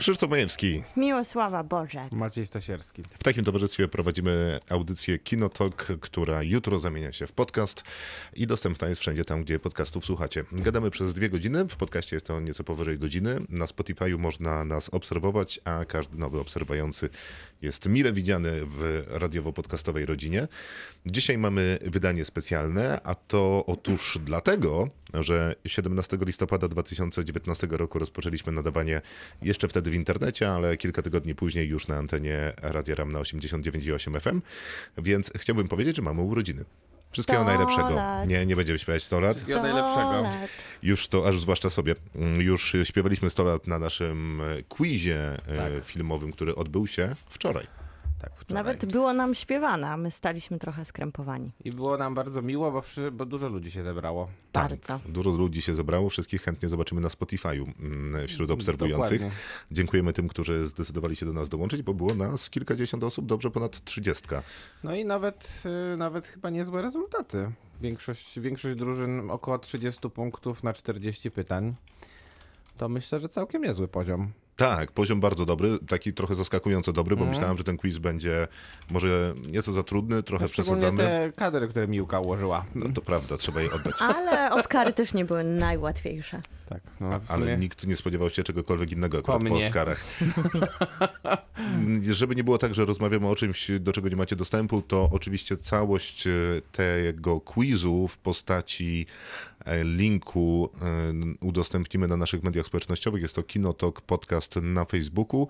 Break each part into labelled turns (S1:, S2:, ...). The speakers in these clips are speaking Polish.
S1: Krzysztof Majewski.
S2: Miłosława Boże.
S3: Maciej Stasierski.
S1: W takim towarzystwie prowadzimy audycję Kinotok, która jutro zamienia się w podcast i dostępna jest wszędzie tam, gdzie podcastów słuchacie. Gadamy przez dwie godziny, w podcaście jest to nieco powyżej godziny. Na Spotify'u można nas obserwować, a każdy nowy obserwujący jest mile widziany w radiowo-podcastowej rodzinie. Dzisiaj mamy wydanie specjalne, a to otóż dlatego, że 17 listopada 2019 roku rozpoczęliśmy nadawanie jeszcze wtedy w internecie, ale kilka tygodni później już na antenie Radia Ram na 89,8 FM, więc chciałbym powiedzieć, że mamy urodziny. Wszystkiego
S2: 100
S1: najlepszego.
S2: lat.
S1: Nie, nie będziemy śpiewać 100 lat.
S3: Wszystkiego najlepszego.
S2: lat.
S1: Już to, aż zwłaszcza sobie, już śpiewaliśmy 100 lat na naszym e, quizie e,
S3: Tak.
S1: filmowym, który odbył się wczoraj.
S3: Tak, wczoraj.
S2: Nawet było nam śpiewane, a my staliśmy trochę skrępowani.
S3: I było nam bardzo miło, bo, wszy, bo dużo ludzi się zebrało.
S2: Bardzo.
S1: Tak, Dużo ludzi się zebrało, wszystkich chętnie zobaczymy na Spotify'u mm, wśród obserwujących.
S3: Dokładnie.
S1: Dziękujemy tym, którzy zdecydowali się do nas dołączyć, bo było nas kilkadziesiąt osób, dobrze ponad trzydziestka.
S3: No i nawet, y, nawet chyba niezłe rezultaty. Większość, większość drużyn około 30 punktów na 40 pytań. To myślę, że całkiem niezły poziom.
S1: Tak, poziom bardzo dobry, taki trochę zaskakująco dobry, bo myślałem, że ten quiz będzie może nieco za trudny, trochę
S3: No,
S1: przesadzamy.
S3: te kadry, które Miłka ułożyła.
S1: No to prawda, trzeba jej oddać.
S2: Ale Oscary też nie były najłatwiejsze.
S3: Tak, no w
S1: Ale
S3: sumie
S1: nikt nie spodziewał się czegokolwiek innego akurat po,
S3: mnie.
S1: Oscarach. Żeby nie było tak, że rozmawiamy o czymś, do czego nie macie dostępu, to oczywiście całość e, tego quizu w postaci linku e, udostępnimy na naszych mediach społecznościowych. Jest to Kinotok Podcast na Facebooku.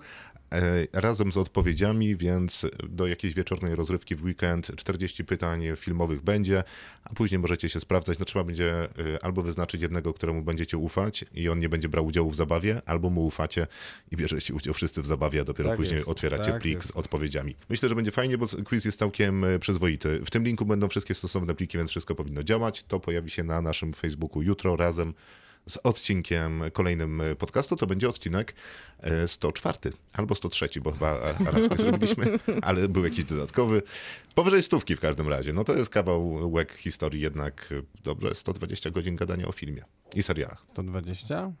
S1: E, Razem z odpowiedziami, więc do jakiejś wieczornej rozrywki w weekend 40 pytań filmowych będzie, a później możecie się sprawdzać. No trzeba będzie e, albo wyznaczyć jednego, któremu będziecie ufać i on nie będzie brał udziału w zabawie, albo mu ufacie i bierzecie udział wszyscy w zabawie, a dopiero
S3: Tak
S1: później
S3: jest,
S1: otwieracie
S3: tak
S1: plik
S3: jest.
S1: z odpowiedziami. Myślę, że będzie fajnie, bo quiz jest całkiem e, przyzwoity. W tym linku będą wszystkie stosowne pliki, więc wszystko powinno działać. To pojawi się na naszym Facebooku jutro razem z odcinkiem kolejnym e, podcastu. To będzie odcinek e, 104 albo 103, bo chyba raz nie zrobiliśmy, ale był jakiś dodatkowy. Powyżej stówki w każdym razie. No to jest kawał łek historii, jednak e, dobrze, 120 godzin gadania o filmie i serialach.
S3: 120?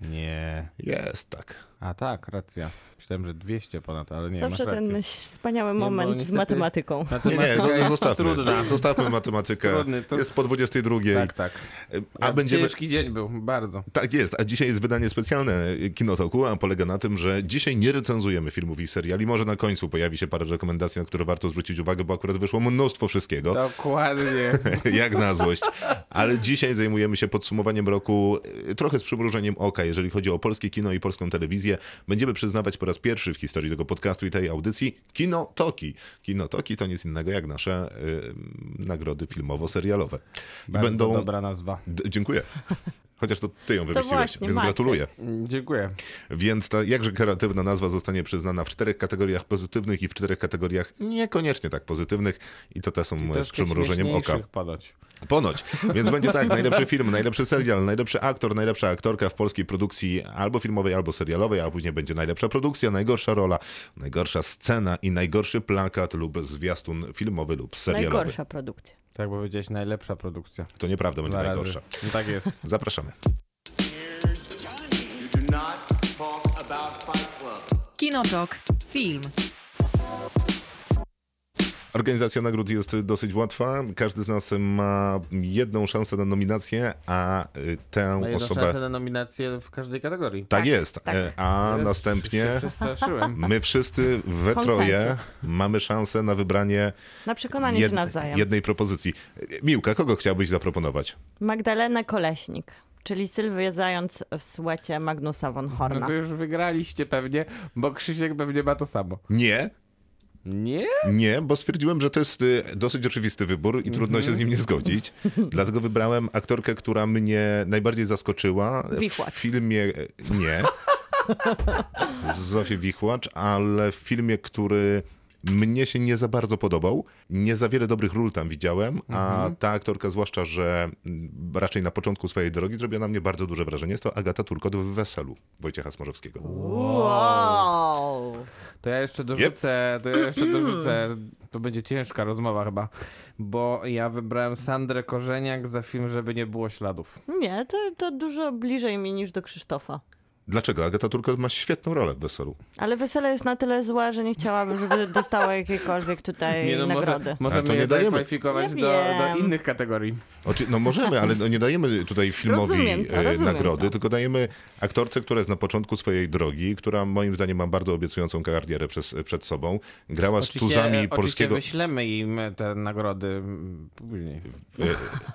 S3: Nie.
S1: Jest tak.
S3: A tak, racja. Myślałem, że 200 ponad, ale nie,
S2: Zawsze
S3: masz rację.
S2: ten wspaniały
S3: bo
S2: moment z
S3: niestety-
S2: matematyką.
S1: Nie, nie,
S3: jest
S1: zostawmy,
S3: trudna.
S1: zostawmy matematykę.
S3: Trudny, to-
S1: Jest po 22.
S3: Tak, tak.
S1: A będziemy...
S3: Ciężki dzień był, bardzo.
S1: Tak jest, a dzisiaj jest wydanie specjalne Kinotoku, a polega na tym, że dzisiaj nie recenzujemy filmów i seriali. Może na końcu pojawi się parę rekomendacji, na które warto zwrócić uwagę, bo akurat wyszło mnóstwo wszystkiego,
S3: Dokładnie.
S1: jak na złość. Ale dzisiaj zajmujemy się podsumowaniem roku y, trochę z przymrużeniem oka, jeżeli chodzi o polskie kino i polską telewizję. Będziemy przyznawać po raz pierwszy w historii tego podcastu i tej audycji Kinotoki. Kinotoki to nic innego jak nasze y, nagrody filmowo-serialowe.
S3: Bardzo dobra nazwa.
S1: D- dziękuję. Chociaż to ty ją wymyśliłeś,
S2: właśnie,
S1: więc
S2: Maciek.
S1: gratuluję.
S3: Dziękuję.
S1: Więc ta jakże kreatywna nazwa zostanie przyznana w czterech kategoriach pozytywnych i w czterech kategoriach niekoniecznie tak pozytywnych. I to te są z
S3: Troszkę
S1: przymrużeniem oka.
S3: Ponoć.
S1: Ponoć. Więc będzie tak, najlepszy film, najlepszy serial, najlepszy aktor, najlepsza aktorka w polskiej produkcji albo filmowej, albo serialowej, a później będzie najlepsza produkcja, najgorsza rola, najgorsza scena i najgorszy plakat lub zwiastun filmowy lub serialowy.
S2: Najgorsza produkcja.
S3: Tak powiedziałeś, najlepsza produkcja.
S1: To nieprawda, będzie
S3: Dwa
S1: najgorsza.
S3: No tak jest.
S1: Zapraszamy.
S4: Kinotok. Film.
S1: Organizacja nagród jest dosyć łatwa. Każdy z nas ma jedną szansę na nominację, a y, tę
S3: Ma jedną
S1: osobę.
S3: szansę na nominację w każdej kategorii.
S1: Tak jest.
S2: tak.
S1: E, A
S3: Ja
S1: następnie
S3: się przestraszyłem.
S1: my wszyscy we troje mamy szansę na wybranie
S2: Na przekonanie się
S1: jed-
S2: nawzajem.
S1: jednej propozycji. Miłka, kogo chciałbyś zaproponować?
S2: Magdalena Koleśnik, czyli Sylwia Zając w słecie Magnusa von
S3: No
S2: Horna.
S3: to już wygraliście pewnie, bo Krzysiek pewnie ma to samo.
S1: Nie,
S3: Nie?
S1: nie, bo stwierdziłem, że to jest y, dosyć oczywisty wybór i trudno się z nim nie zgodzić. Dlatego wybrałem aktorkę, która mnie najbardziej zaskoczyła
S2: Wichłacz.
S1: w filmie. Nie. Zofię Wichłacz, ale w filmie, który mnie się nie za bardzo podobał. Nie za wiele dobrych ról tam widziałem, a ta aktorka, zwłaszcza, że mm, raczej na początku swojej drogi zrobiła na mnie bardzo duże wrażenie. Jest to Agata Turkot w Weselu Wojciecha Smorzewskiego.
S2: Wow!
S3: To ja jeszcze dorzucę, to ja jeszcze dorzucę, to będzie ciężka rozmowa chyba, bo ja wybrałem Sandrę Korzeniak za film, żeby nie było śladów.
S2: Nie, to, to dużo bliżej mi niż do Krzysztofa.
S1: Dlaczego? Agata Turko ma świetną rolę w Weselu.
S2: Ale wesele jest na tyle złe, że nie chciałabym, żeby dostała jakiekolwiek tutaj
S3: no
S2: nagrody.
S3: może, możemy
S1: to nie
S3: je
S1: dajemy.
S3: zakwalifikować do, do innych kategorii.
S1: Oczy, no możemy, ale no nie dajemy tutaj filmowi
S2: Rozumiem to,
S1: e,
S2: rozumiem
S1: nagrody,
S2: to.
S1: tylko dajemy aktorce, która jest na początku swojej drogi, która moim zdaniem ma bardzo obiecującą karierę przez, przed sobą. Grała z tuzami
S3: oczywiście
S1: polskiego
S3: wyślemy im te nagrody później.
S1: e,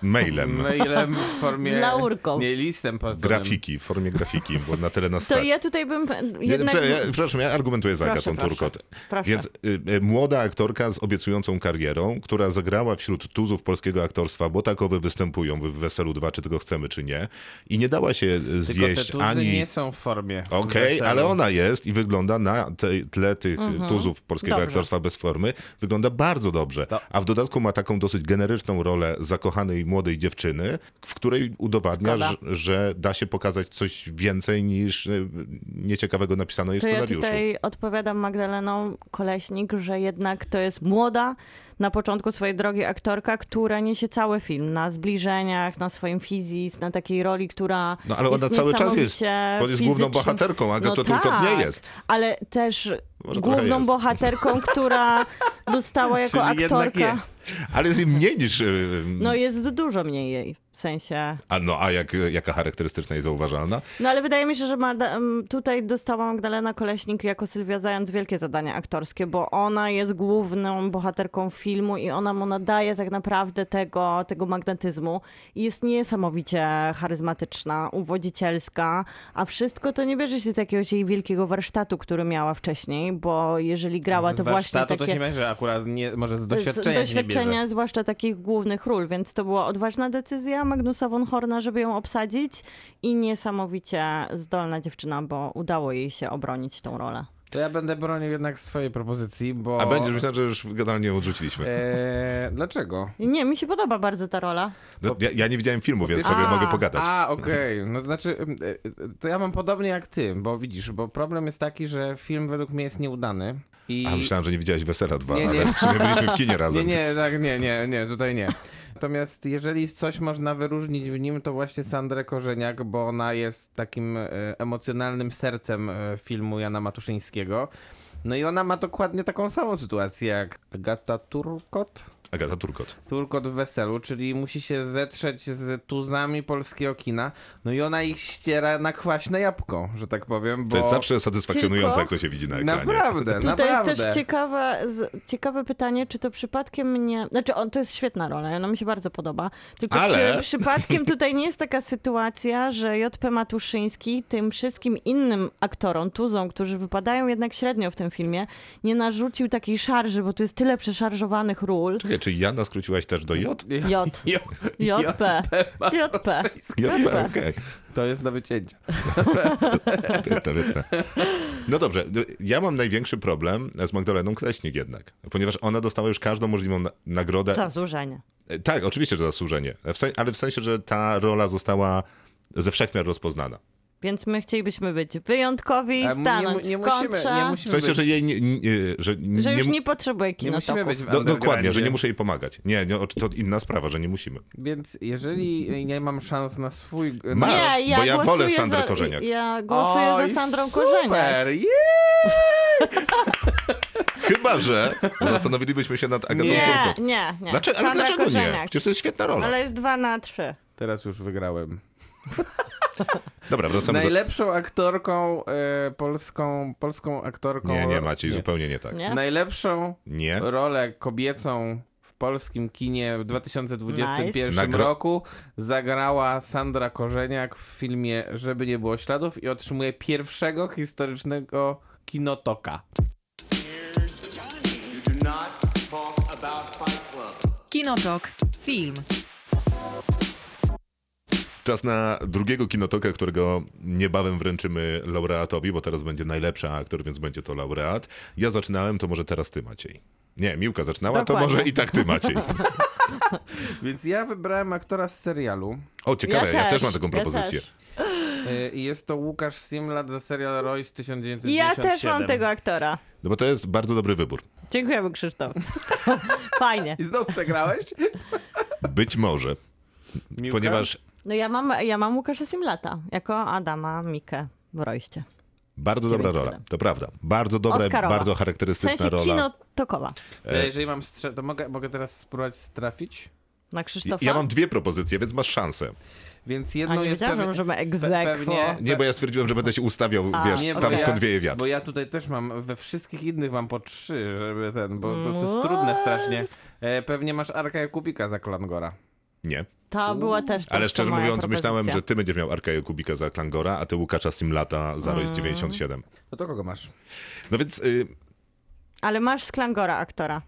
S1: mailem.
S3: Mailem w formie...
S2: Z laurką.
S3: Nie, listem po
S1: Grafiki, w formie grafiki, bo na tyle nas
S2: To
S1: stać.
S2: ja tutaj bym jednak...
S1: ja, przepraszam, ja argumentuję za Agatą. Turkot.
S2: Proszę.
S1: Więc y, y, młoda aktorka z obiecującą karierą, która zagrała wśród tuzów polskiego aktorstwa, bo takowe występują w Weselu 2, czy tego chcemy, czy nie. I nie dała się
S3: Tylko
S1: zjeść
S3: te tuzy
S1: ani...
S3: nie są w formie.
S1: Okej,
S3: weselu.
S1: ale ona jest i wygląda na tle tych tuzów polskiego
S2: Dobrze.
S1: aktorstwa bez formy, wygląda bardzo dobrze.
S3: To-
S1: A w dodatku ma taką dosyć generyczną rolę zakochanej młodej dziewczyny, w której udowadnia, że, że da się pokazać coś więcej niż y, nieciekawego napisano jest
S2: To ja
S1: scenariuszu.
S2: tutaj odpowiadam Magdaleną Koleśnik, że jednak to jest młoda, na początku swojej drogi aktorka, która niesie cały film na zbliżeniach, na swoim fizis, na takiej roli, która
S1: No ale ona
S2: jest
S1: cały czas jest, bo jest główną bohaterką, Agata
S2: no
S1: Turkot
S2: tak,
S1: nie jest.
S2: Ale też
S1: Może
S2: główną bohaterką, która dostała jako
S3: Czyli
S2: aktorka.
S3: jest.
S1: Ale jest im mniej niż... y,
S2: No jest dużo mniej jej, w sensie...
S1: A, no, a jak, jaka charakterystyczna i zauważalna?
S2: No ale wydaje mi się, że Mada- m, tutaj dostała Magdalena Koleśnik jako Sylwia Zając wielkie zadania aktorskie, bo ona jest główną bohaterką filmu i ona mu nadaje tak naprawdę tego, tego magnetyzmu. I jest niesamowicie charyzmatyczna, uwodzicielska, a wszystko to nie bierze się z jakiegoś jej wielkiego warsztatu, który miała wcześniej, bo jeżeli grała
S3: Z
S2: to właśnie
S3: warsztatu
S2: takie...
S3: to się bierze akurat, nie, może z
S2: z
S3: doświadczenia, się nie
S2: doświadczenia,
S3: bierze.
S2: zwłaszcza takich głównych ról, więc to była odważna decyzja Magnusa von Horna, żeby ją obsadzić i niesamowicie zdolna dziewczyna, bo udało jej się obronić tą rolę.
S3: To ja będę bronił jednak swojej propozycji, bo...
S1: A będziesz myślał, że już generalnie ją odrzuciliśmy.
S3: Eee, dlaczego?
S2: Nie, mi się podoba bardzo ta rola.
S1: No, ja, ja nie widziałem filmu, więc sobie
S2: A,
S1: mogę pogadać.
S3: A, okej. No to znaczy, e, to ja mam podobnie jak ty, bo widzisz, bo problem jest taki, że film według mnie jest nieudany. I...
S1: A myślałem, że nie widziałeś Wesela 2,
S3: Nie, nie.
S1: ale w sumie byliśmy w kinie
S3: Nie,
S1: razem.
S3: nie,
S1: więc...
S3: tak, nie, nie, nie, tutaj nie. Natomiast jeżeli coś można wyróżnić w nim, to właśnie Sandrę Korzeniak, bo ona jest takim e, emocjonalnym sercem e, filmu Jana Matuszyńskiego. No i ona ma dokładnie taką samą sytuację jak Agata Turkot.
S1: Agata Turkot.
S3: Turkot w weselu, czyli musi się zetrzeć z tuzami polskiego kina. No i ona ich ściera na kwaśne jabłko, że tak powiem, bo...
S1: To jest zawsze satysfakcjonujące,
S2: Tylko-
S1: jak to się widzi na ekranie.
S3: Naprawdę,
S2: Tutaj
S3: naprawdę.
S2: jest też ciekawe, z, ciekawe pytanie, czy to przypadkiem mnie... Znaczy, on, to jest świetna rola, ona mi się bardzo podoba. Tylko
S1: Ale-
S2: czy przypadkiem tutaj nie jest taka sytuacja, że J.P. Matuszyński tym wszystkim innym aktorom, tuzom, którzy wypadają jednak średnio w tym filmie, nie narzucił takiej szarży, bo tu jest tyle przeszarżowanych ról.
S1: Czekaj, czy Jana skróciłaś też do J?
S2: J. JP. JP.
S1: J, okej.
S3: To jest do wycięcia.
S1: Wytnę, wytnę. No dobrze, ja mam największy problem z Magdaleną Kleśnik jednak, ponieważ ona dostała już każdą możliwą na- nagrodę.
S2: Zasłużenie.
S1: E, Tak, oczywiście, że zasłużenie, w sen- ale w sensie, że ta rola została ze wszechmiar rozpoznana.
S2: Więc my chcielibyśmy być wyjątkowi,
S3: A mu-
S2: stanąć
S3: nie, nie
S2: w
S3: musimy,
S2: kontrze,
S3: nie
S1: W
S3: musimy
S1: sensie,
S3: być,
S1: że jej nie, nie, że
S2: że już nie potrzebuje
S3: nie
S2: kinotoków.
S3: musimy być w
S1: Do, dokładnie, że nie muszę jej pomagać. Nie, nie, to inna sprawa, że nie musimy.
S3: Więc jeżeli nie mam szans na swój...
S1: Masz,
S3: na...
S2: Nie, ja
S1: bo ja wolę
S2: głosuję
S1: Sandrę
S2: za,
S1: Korzeniak.
S2: Ja głosuję
S3: Oj,
S2: za Sandrą Korzeniak.
S3: Super, yeah!
S1: Chyba, że zastanowilibyśmy się nad Agatą
S2: Nie, nie, nie.
S1: Dlaczego, ale
S2: Sandra
S1: dlaczego nie?
S2: Korzeniak.
S1: Przecież to jest świetna rola.
S2: Ale jest dwa na trzy.
S3: Teraz już wygrałem.
S1: Dobra, wracamy do...
S3: Najlepszą aktorką e, polską, polską aktorką...
S1: Nie, nie, Maciej, zupełnie nie tak.
S2: Nie?
S3: Najlepszą
S1: Nie.
S3: rolę kobiecą w polskim kinie w 2021
S1: Nice.
S3: Roku zagrała Sandra Korzeniak w filmie Żeby nie było śladów i otrzymuje pierwszego historycznego kinotoka.
S5: Do.
S4: Kinotok. Film.
S1: Czas na drugiego kinotoka, którego niebawem wręczymy laureatowi, bo teraz będzie najlepszy aktor, więc będzie to laureat. Ja zaczynałem, to może teraz ty, Maciej. Nie, Miłka zaczynała, to
S2: Dokładnie.
S1: może i tak ty, Maciej.
S3: Więc ja wybrałem aktora z serialu.
S1: O, ciekawe, ja,
S2: Ja
S1: też,
S2: też,
S1: mam taką
S2: ja
S1: propozycję.
S2: też.
S3: E, I jest to Łukasz Simlat za serial Royce 1997.
S2: Ja też mam tego aktora.
S1: No bo to jest bardzo dobry wybór.
S2: Dziękujemy, Krzysztof. Fajnie.
S3: I znowu przegrałeś?
S1: Być może,
S3: Miłka?
S1: ponieważ
S2: No ja mam, ja mam Łukasza Simlata jako Adama Mikę w Rojście.
S1: bardzo dobra
S2: 9-7.
S1: rola, to prawda. Bardzo dobra,
S2: Oscarowa.
S1: bardzo
S2: W
S1: charakterystyczna
S2: sensie
S1: rola.
S2: kino tokowa.
S3: To jeżeli mam strze- to mogę, mogę teraz spróbować trafić?
S2: Na Krzysztofa.
S1: Ja mam dwie propozycje, więc masz szansę.
S3: Więc
S2: A
S3: jedną
S2: nie
S3: jest
S2: że
S3: pewnie-
S2: możemy
S3: pe-
S2: egzekwo.
S3: pewnie-
S1: Nie, bo ja stwierdziłem, że będę się ustawiał,
S2: A,
S1: wiesz,
S3: Nie,
S1: tam
S3: ja-
S1: skąd wieje wiatr.
S3: Bo ja tutaj też mam, we wszystkich innych mam po trzy, żeby ten, bo to, to jest
S2: What?
S3: trudne strasznie. E, pewnie masz Arka Jakubika za Klangora.
S1: Nie.
S2: To była też
S1: Ale szczerze
S2: moja
S1: mówiąc, myślałem,
S2: propozycja.
S1: że ty będziesz miał Arkaję Kubika za Klangora, a ty Łukasza Simlata za Royce 97.
S3: No to kogo masz?
S1: No więc y,
S2: Ale masz z Klangora aktora.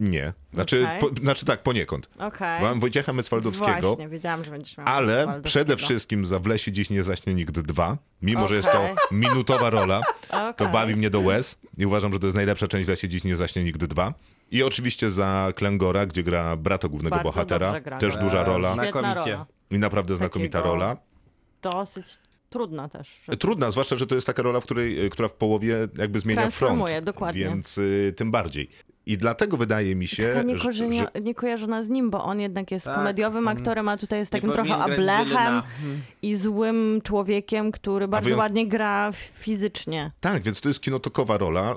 S1: Nie. Znaczy,
S2: Okej.
S1: po, znaczy tak, poniekąd.
S2: Okej.
S1: Mam Wojciecha Mecwaldowskiego,
S2: Właśnie, wiedziałam, że będziesz miał
S1: ale przede wszystkim za W lesie dziś nie zaśnie nikt dwa. Mimo, że jest to minutowa rola, to
S2: Okej.
S1: bawi mnie do łez i uważam, że to jest najlepsza część W lesie dziś nie zaśnie nikt dwa. I oczywiście za Klangora, gdzie gra brata głównego
S2: Bardzo
S1: bohatera. Też duża
S3: Eee,
S1: rola
S3: znakomicie.
S2: rola.
S1: i naprawdę znakomita
S2: Takiego-
S1: rola.
S2: Dosyć trudna też. że-
S1: Trudna, zwłaszcza, że to jest taka rola, w której, y, która w połowie jakby zmienia front.
S2: Dokładnie.
S1: Więc y, tym bardziej. I dlatego wydaje mi się,
S2: Taka
S1: że, że
S2: niekojarzona z nim, bo on jednak jest
S3: Tak,
S2: komediowym
S3: on
S2: aktorem, a tutaj jest
S3: nie
S2: takim trochę ablechem
S3: Wilyna.
S2: i złym człowiekiem, który bardzo
S1: wyją-
S2: ładnie gra fizycznie.
S1: tak, więc to jest kinotokowa rola.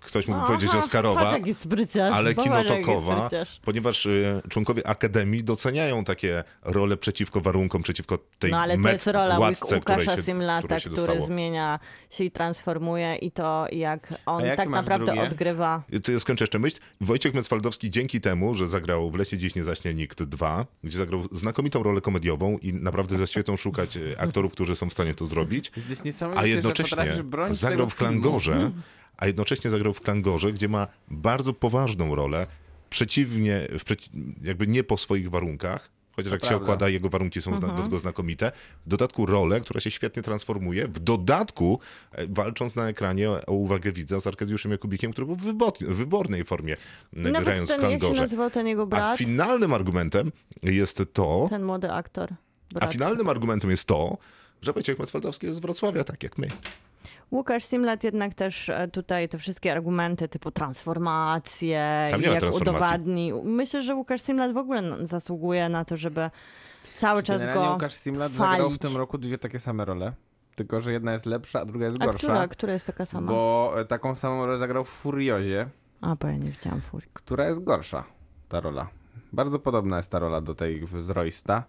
S1: Ktoś mógł powiedzieć
S2: Aha,
S1: Oscarowa.
S2: Patrz, jaki spryciarz.
S1: ale kinotokowa, ponieważ y, członkowie Akademii doceniają takie role przeciwko warunkom, przeciwko tej
S2: No ale to jest rola
S1: której
S2: Łukasza
S1: się,
S2: Simlata,
S1: której się
S2: który
S1: dostało.
S2: zmienia się i transformuje i to jak on tak naprawdę
S3: drugie?
S2: odgrywa.
S1: To ja skończę jeszcze myśl. Wojciech Mecwaldowski dzięki temu, że zagrał w Lesie Dziś Nie Zaśnie Nikt 2, gdzie zagrał znakomitą rolę komediową i naprawdę ze świetą szukać y, aktorów, którzy są w stanie to zrobić, a jednocześnie zagrał w. Klangorze, a jednocześnie zagrał w Klangorze, gdzie ma bardzo poważną rolę, przeciwnie, w jakby nie po swoich warunkach, chociaż jak się
S3: prawda.
S1: okłada, jego warunki są zna- do tego znakomite. W dodatku rolę, która się świetnie transformuje, w dodatku e, walcząc na ekranie o uwagę widza z Arkadiuszem Jakubikiem, który był w wybor- w wybornej formie e,
S2: Nawet
S1: grając w
S2: ten, jak się
S1: Klangorze.
S2: nazywał ten jego
S1: A
S2: brat,
S1: finalnym argumentem jest to,
S2: ten młody aktor.
S1: a
S2: Brat.
S1: finalnym argumentem jest to, że Wojciech Mecwaldowski jest z Wrocławia, tak jak my.
S2: Łukasz Simlat jednak też e, tutaj te wszystkie argumenty typu transformacje,
S1: Tam
S2: i
S1: nie ma
S2: jak
S1: transformacji.
S2: udowadni. Myślę, że Łukasz Simlat w ogóle zasługuje na to, żeby cały czas
S3: Generalnie
S2: go
S3: Łukasz Simlat zagrał w tym roku dwie takie same role. Tylko, że jedna jest lepsza, a druga jest
S2: A
S3: gorsza.
S2: która, która jest taka sama?
S3: Bo e, taką samą rolę zagrał w Furiozie,
S2: A, bo ja nie widziałam Furii.
S3: która jest gorsza, ta rola. Bardzo podobna jest ta rola do tej z Roysta,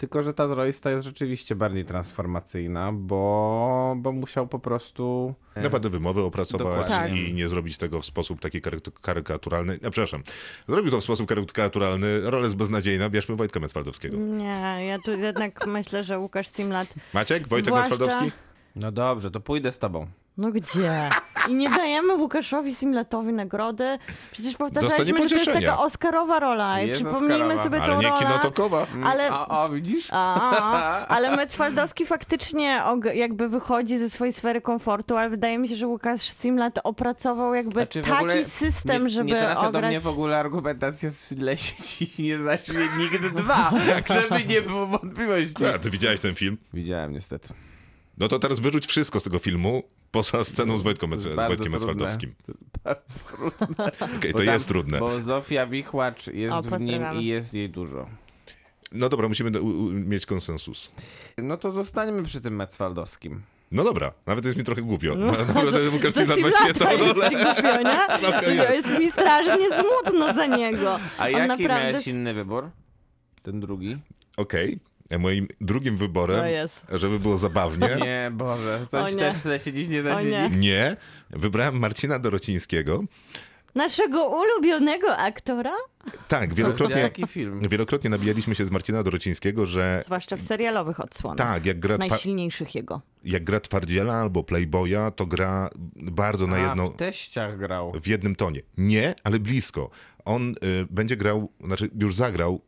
S3: tylko że ta z Roysta jest rzeczywiście bardziej transformacyjna, bo, bo musiał po prostu... e,
S1: Naprawdę wymowę opracować
S3: Dokładnie.
S1: i nie zrobić tego w sposób taki karyk- karykaturalny. Ja, przepraszam, zrobił to w sposób karykaturalny. Rola jest beznadziejna. Bierzmy Wojtka Mecwaldowskiego.
S2: Nie, ja tu jednak myślę, że Łukasz Simlat...
S1: Maciek, Wojtek
S2: Zwłaszcza-
S1: Mecwaldowski?
S3: No dobrze, to pójdę z tobą.
S2: No gdzie? I nie dajemy Łukaszowi Simlatowi nagrody. Przecież powtarzaliśmy, że to jest taka Oscarowa rola. I
S3: Jest
S2: przypomnijmy
S3: Oscarowa.
S2: sobie
S1: Ale
S2: tą
S1: nie
S2: rolę.
S1: kinotokowa.
S2: Ale
S3: A, a widzisz?
S2: A, ale Mecwaldowski faktycznie jakby wychodzi ze swojej sfery komfortu, ale wydaje mi się, że Łukasz Simlat opracował jakby
S3: Znaczy,
S2: taki system,
S3: nie,
S2: żeby
S3: nie trafia
S2: ograć...
S3: do mnie w ogóle argumentacja z lesie ci nie zacznie nigdy dwa, żeby nie było wątpliwości.
S1: A, ty widziałeś ten film?
S3: Widziałem niestety.
S1: No to teraz wyrzuć wszystko z tego filmu, poza sceną z, Wojtką Wojtkiem.
S3: To jest bardzo trudne.
S1: Okej,
S3: Bo
S1: to
S3: tam-
S1: jest trudne.
S3: Bo Zofia Wichłacz jest
S2: O,
S3: w nim i jest jej dużo.
S1: No dobra, musimy do- u- u- mieć konsensus.
S3: No to zostańmy przy tym Mecwaldowskim.
S1: No dobra, nawet jest mi trochę głupio. No, naprawdę Łukasz
S2: Za
S1: Simlat ma świetną
S2: jest
S1: rolę.
S2: głupio, nie? Jest. mi strasznie smutno za niego.
S3: A
S2: On
S3: jaki
S2: naprawdę...
S3: miałeś inny wybór? Ten drugi?
S1: Okej. E, Moim drugim wyborem,
S2: jest.
S1: żeby było zabawnie,
S3: Nie, Boże, coś
S2: O nie.
S3: też źle się dziś nie da
S2: nie.
S1: nie, wybrałem Marcina Dorocińskiego.
S2: Naszego ulubionego aktora?
S1: Tak,
S3: Wielokrotnie...
S1: wielokrotnie,
S3: Jaki film?
S1: wielokrotnie nabijaliśmy się z Marcina Dorocińskiego, że
S2: Zwłaszcza w serialowych odsłonach.
S1: tak, jak gra,
S2: Najsilniejszych jego.
S1: jak gra twardziela albo playboya, to gra bardzo na
S3: A,
S1: jedno,
S3: w teściach grał.
S1: w jednym tonie. Nie, ale blisko. On y, będzie grał, znaczy już zagrał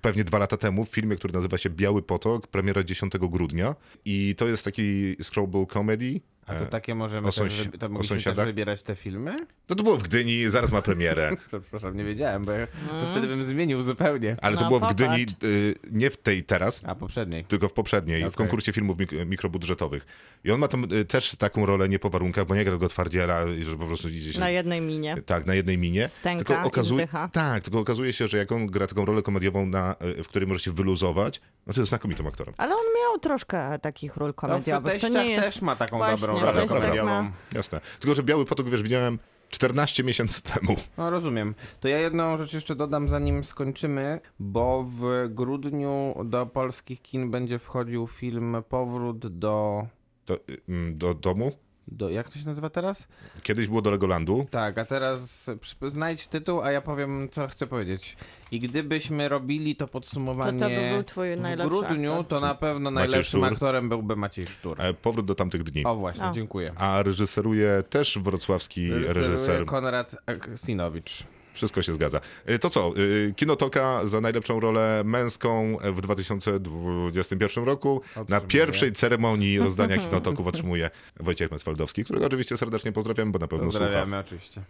S1: pewnie dwa lata temu w filmie, który nazywa się Biały Potok, premiera 10 grudnia. I to jest taki screwball comedy,
S3: A to takie możemy
S1: o
S3: też,
S1: sąsi-
S3: wybi- to mogliśmy też wybierać te filmy?
S1: No to było w Gdyni, zaraz ma premierę.
S3: Przepraszam, nie wiedziałem, bo ja, to wtedy bym zmienił zupełnie.
S1: Ale to
S2: No,
S1: było w
S2: popatrz.
S1: Gdyni, y, nie w tej teraz,
S3: A poprzedniej.
S1: tylko w poprzedniej, w
S3: Okej.
S1: konkursie filmów mik- mikrobudżetowych. I on ma tam y, też taką rolę nie po warunkach, bo nie gra go twardziela, że po prostu idzie się...
S2: Na jednej minie.
S1: Tak, na jednej minie.
S2: Stęka
S1: tylko okazuje. Tak, tylko okazuje się, że jak on gra taką rolę komediową, na, y, w której może się wyluzować, no to jest znakomitym aktorem.
S2: Ale on miał troszkę takich ról
S3: No, w
S2: komediowych. to
S3: teściach
S2: nie jest...
S3: też ma taką
S2: Właśnie,
S3: dobrą rolę
S1: teściach
S3: komediową.
S2: ma-
S1: Jasne. Tylko, że Biały Potok, wiesz, widziałem 14 miesięcy temu.
S3: No rozumiem. To ja jedną rzecz jeszcze dodam, zanim skończymy, bo w grudniu do polskich kin będzie wchodził film Powrót do...
S1: Do, y, mm, do domu.
S3: Do jak to się nazywa teraz?
S1: Kiedyś było do Legolandu.
S3: Tak, a teraz znajdź tytuł, a ja powiem, co chcę powiedzieć. I gdybyśmy robili to podsumowanie
S2: To to by był twój
S3: w grudniu,
S2: aktor.
S3: to na pewno najlepszym aktorem byłby Maciej Sztur.
S1: E, Powrót do tamtych dni.
S3: O właśnie,
S2: O.
S3: dziękuję.
S1: A reżyseruje też wrocławski reżyser.
S3: Konrad Sinowicz.
S1: Wszystko się zgadza. E, To co? e, Kinotoka za najlepszą rolę męską w 2021 roku. Na
S3: Otrzymuje.
S1: pierwszej ceremonii rozdania Kinotoków otrzymuje Wojciech Mecwaldowski, którego oczywiście serdecznie pozdrawiam, bo na pewno słucha.
S3: Pozdrawiamy oczywiście.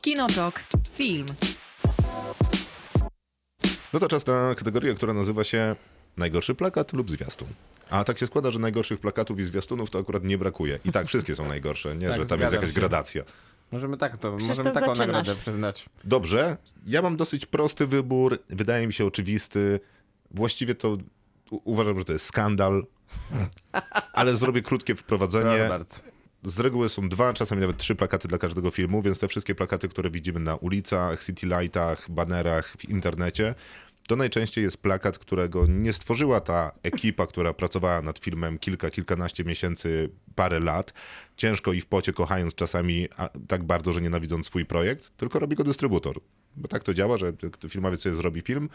S4: Kinotok. Film.
S1: No to czas na kategorię, która nazywa się najgorszy plakat lub zwiastun. A tak się składa, że najgorszych plakatów i zwiastunów to akurat nie brakuje. I tak, wszystkie są najgorsze, nie?
S3: Tak,
S1: że tam jest jakaś
S3: się.
S1: gradacja.
S3: Możemy tak to,
S2: Krzysztof,
S3: możemy taką
S2: zaczynasz.
S3: nagrodę przyznać.
S1: Dobrze, ja mam dosyć prosty wybór, wydaje mi się oczywisty. Właściwie to u- uważam, że to jest skandal, ale zrobię krótkie wprowadzenie.
S3: bardzo.
S1: Z reguły są dwa, czasami nawet trzy plakaty dla każdego filmu, więc te wszystkie plakaty, które widzimy na ulicach, city lightach, banerach, w internecie, to najczęściej jest plakat, którego nie stworzyła ta ekipa, która pracowała nad filmem kilka, kilkanaście miesięcy, parę lat, ciężko i w pocie kochając czasami tak bardzo, że nienawidząc swój projekt, tylko robi go dystrybutor. Bo tak to działa, że filmowiec sobie zrobi film,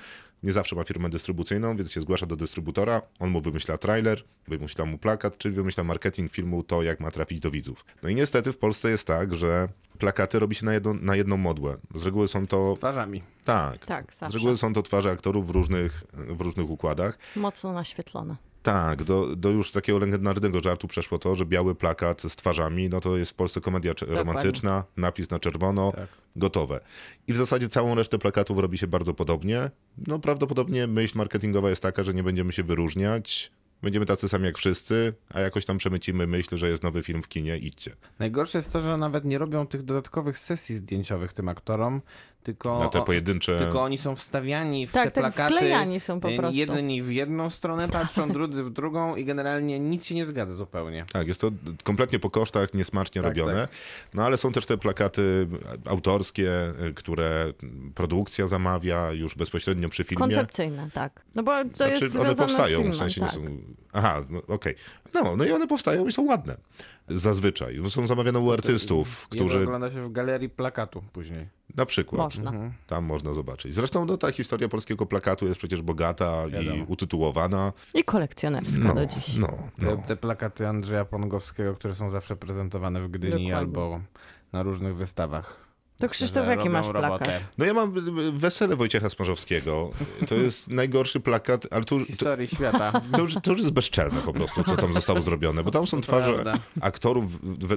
S1: nie zawsze ma firmę dystrybucyjną, więc się zgłasza do dystrybutora, on mu wymyśla trailer, wymyśla mu plakat, czyli wymyśla marketing filmu, to jak ma trafić do widzów. No i niestety w Polsce jest tak, że plakaty robi się na jedną, na jedną modłę. Z reguły są to...
S3: Z twarzami.
S1: Tak,
S2: Tak,
S1: z
S2: zawsze.
S1: reguły są to twarze aktorów w różnych, w różnych układach.
S2: Mocno naświetlone.
S1: Tak, do, do już takiego legendarnego żartu przeszło to, że biały plakat z twarzami, no to jest w Polsce komedia
S2: Dokładnie.
S1: romantyczna, napis na czerwono,
S3: Tak.
S1: gotowe. I w zasadzie całą resztę plakatów robi się bardzo podobnie. No prawdopodobnie myśl marketingowa jest taka, że nie będziemy się wyróżniać, będziemy tacy sami jak wszyscy, a jakoś tam przemycimy myśl, że jest nowy film w kinie, idźcie.
S3: Najgorsze jest to, że nawet nie robią tych dodatkowych sesji zdjęciowych tym aktorom, tylko,
S1: Na te
S3: o-
S1: pojedyncze...
S3: tylko oni są wstawiani w
S2: Tak,
S3: te
S2: tak,
S3: plakaty.
S2: wklejani są po
S3: e,
S2: prostu.
S3: Jedni w jedną stronę patrzą, drudzy w drugą i generalnie nic się nie zgadza zupełnie.
S1: Tak, jest to kompletnie po kosztach, niesmacznie
S3: Tak,
S1: robione.
S3: tak.
S1: No ale są też te plakaty autorskie, y, które produkcja zamawia już bezpośrednio przy filmie.
S2: Koncepcyjne, tak. No bo to
S1: Znaczy,
S2: jest
S1: one powstają,
S2: z filmem,
S1: w sensie
S2: tak.
S1: nie są. Aha, no, okej. No, no i one powstają i są ładne. Zazwyczaj. Są zamawiane u artystów,
S3: Którzy...
S1: którzy.
S3: ogląda się w galerii plakatu później.
S1: Na przykład.
S2: Można.
S1: Tam można zobaczyć. Zresztą no, ta historia polskiego plakatu jest przecież bogata i
S3: Wiadomo.
S1: utytułowana.
S2: I kolekcjonerska
S1: No,
S2: do dziś.
S1: no,
S3: Te,
S1: no.
S3: te plakaty Andrzeja Pongowskiego, które są zawsze prezentowane w Gdyni
S2: Dokładnie.
S3: albo na różnych wystawach.
S2: To Krzysztof, jaki masz
S3: robotę.
S2: plakat?
S1: No ja mam wesele Wojciecha Smarzowskiego. To jest najgorszy plakat, ale to,
S3: historii świata.
S1: to, już, to już jest bezczelne po prostu, co tam zostało zrobione, bo tam są twarze
S3: prawda.
S1: aktorów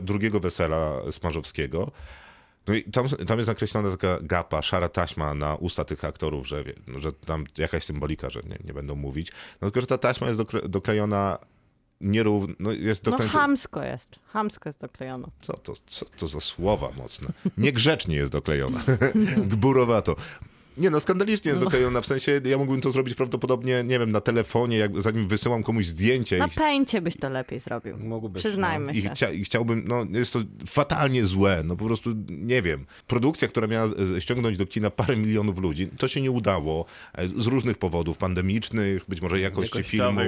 S1: drugiego wesela Smarzowskiego. No i tam, tam jest nakreślona taka gapa, szara taśma na usta tych aktorów, że, wie- że tam jakaś symbolika, że nie, nie będą mówić. No tylko, że ta taśma jest dokle, doklejona nierówno, no jest
S2: No
S1: doklejona...
S2: chamsko jest. Chamsko jest doklejone.
S1: Co to, co to za słowa mocne? Niegrzecznie jest doklejona. Gburowato. Nie no, skandalicznie jest doklejona, w sensie ja mógłbym to zrobić prawdopodobnie, nie wiem, na telefonie, jak, zanim wysyłam komuś zdjęcie
S2: Na
S1: i,
S2: pęcie byś to lepiej zrobił.
S3: Mógł być,
S2: Przyznajmy
S1: i,
S2: się.
S1: chcia, i chciałbym, no jest to fatalnie złe, no po prostu, nie wiem. Produkcja, która miała ściągnąć do kina parę milionów ludzi, to się nie udało e, z różnych powodów, pandemicznych, być może jakości filmu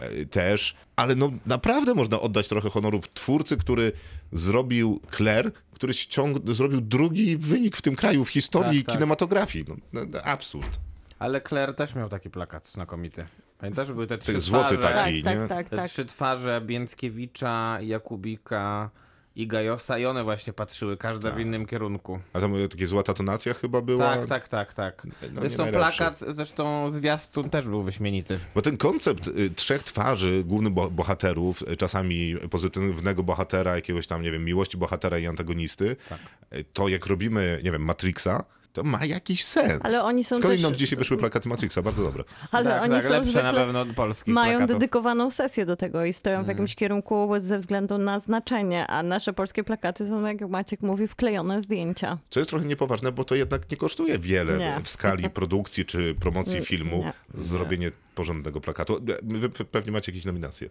S1: e, też, ale no naprawdę można oddać trochę honorów twórcy, który zrobił Claire, który ściąg- zrobił drugi wynik w tym kraju w historii
S3: Tak, tak.
S1: kinematografii. No, no, no, absurd.
S3: Ale Claire też miał taki plakat znakomity. Pamiętasz, były te trzy
S1: złoty
S3: twarze,
S1: taki.
S2: Tak,
S1: nie?
S2: tak, tak,
S3: Te
S2: tak.
S3: trzy twarze Bięckiewicza, Jakubika i Gajosa i one właśnie patrzyły, każda w innym kierunku.
S1: A tam takie złota tonacja chyba była.
S3: Tak, tak, tak, tak.
S1: No,
S3: zresztą plakat, zresztą zwiastun też był wyśmienity.
S1: Bo ten koncept y, trzech twarzy głównych bo bohaterów, y, czasami pozytywnego bohatera, jakiegoś tam, nie wiem, miłości bohatera i antagonisty,
S3: Tak.
S1: y, to jak robimy, nie wiem, Matrixa, to ma jakiś sens.
S2: Ale oni są
S1: Skądinąd
S2: też-
S1: dzisiaj wyszły plakaty Matrixa, bardzo dobre.
S2: Ale
S3: tak,
S2: oni
S3: tak,
S2: są
S3: lepsze
S2: zwykle...
S3: na pewno od polskich
S2: Mają
S3: plakatów.
S2: dedykowaną sesję do tego i stoją
S1: Mm.
S2: w jakimś kierunku ze względu na znaczenie, a nasze polskie plakaty są, jak Maciek mówi, wklejone zdjęcia.
S1: Co jest trochę niepoważne, bo to jednak nie kosztuje wiele
S2: Nie.
S1: w skali produkcji czy promocji
S2: Nie,
S1: filmu
S2: nie.
S1: zrobienie porządnego plakatu. Wy pe- pewnie macie jakieś nominacje.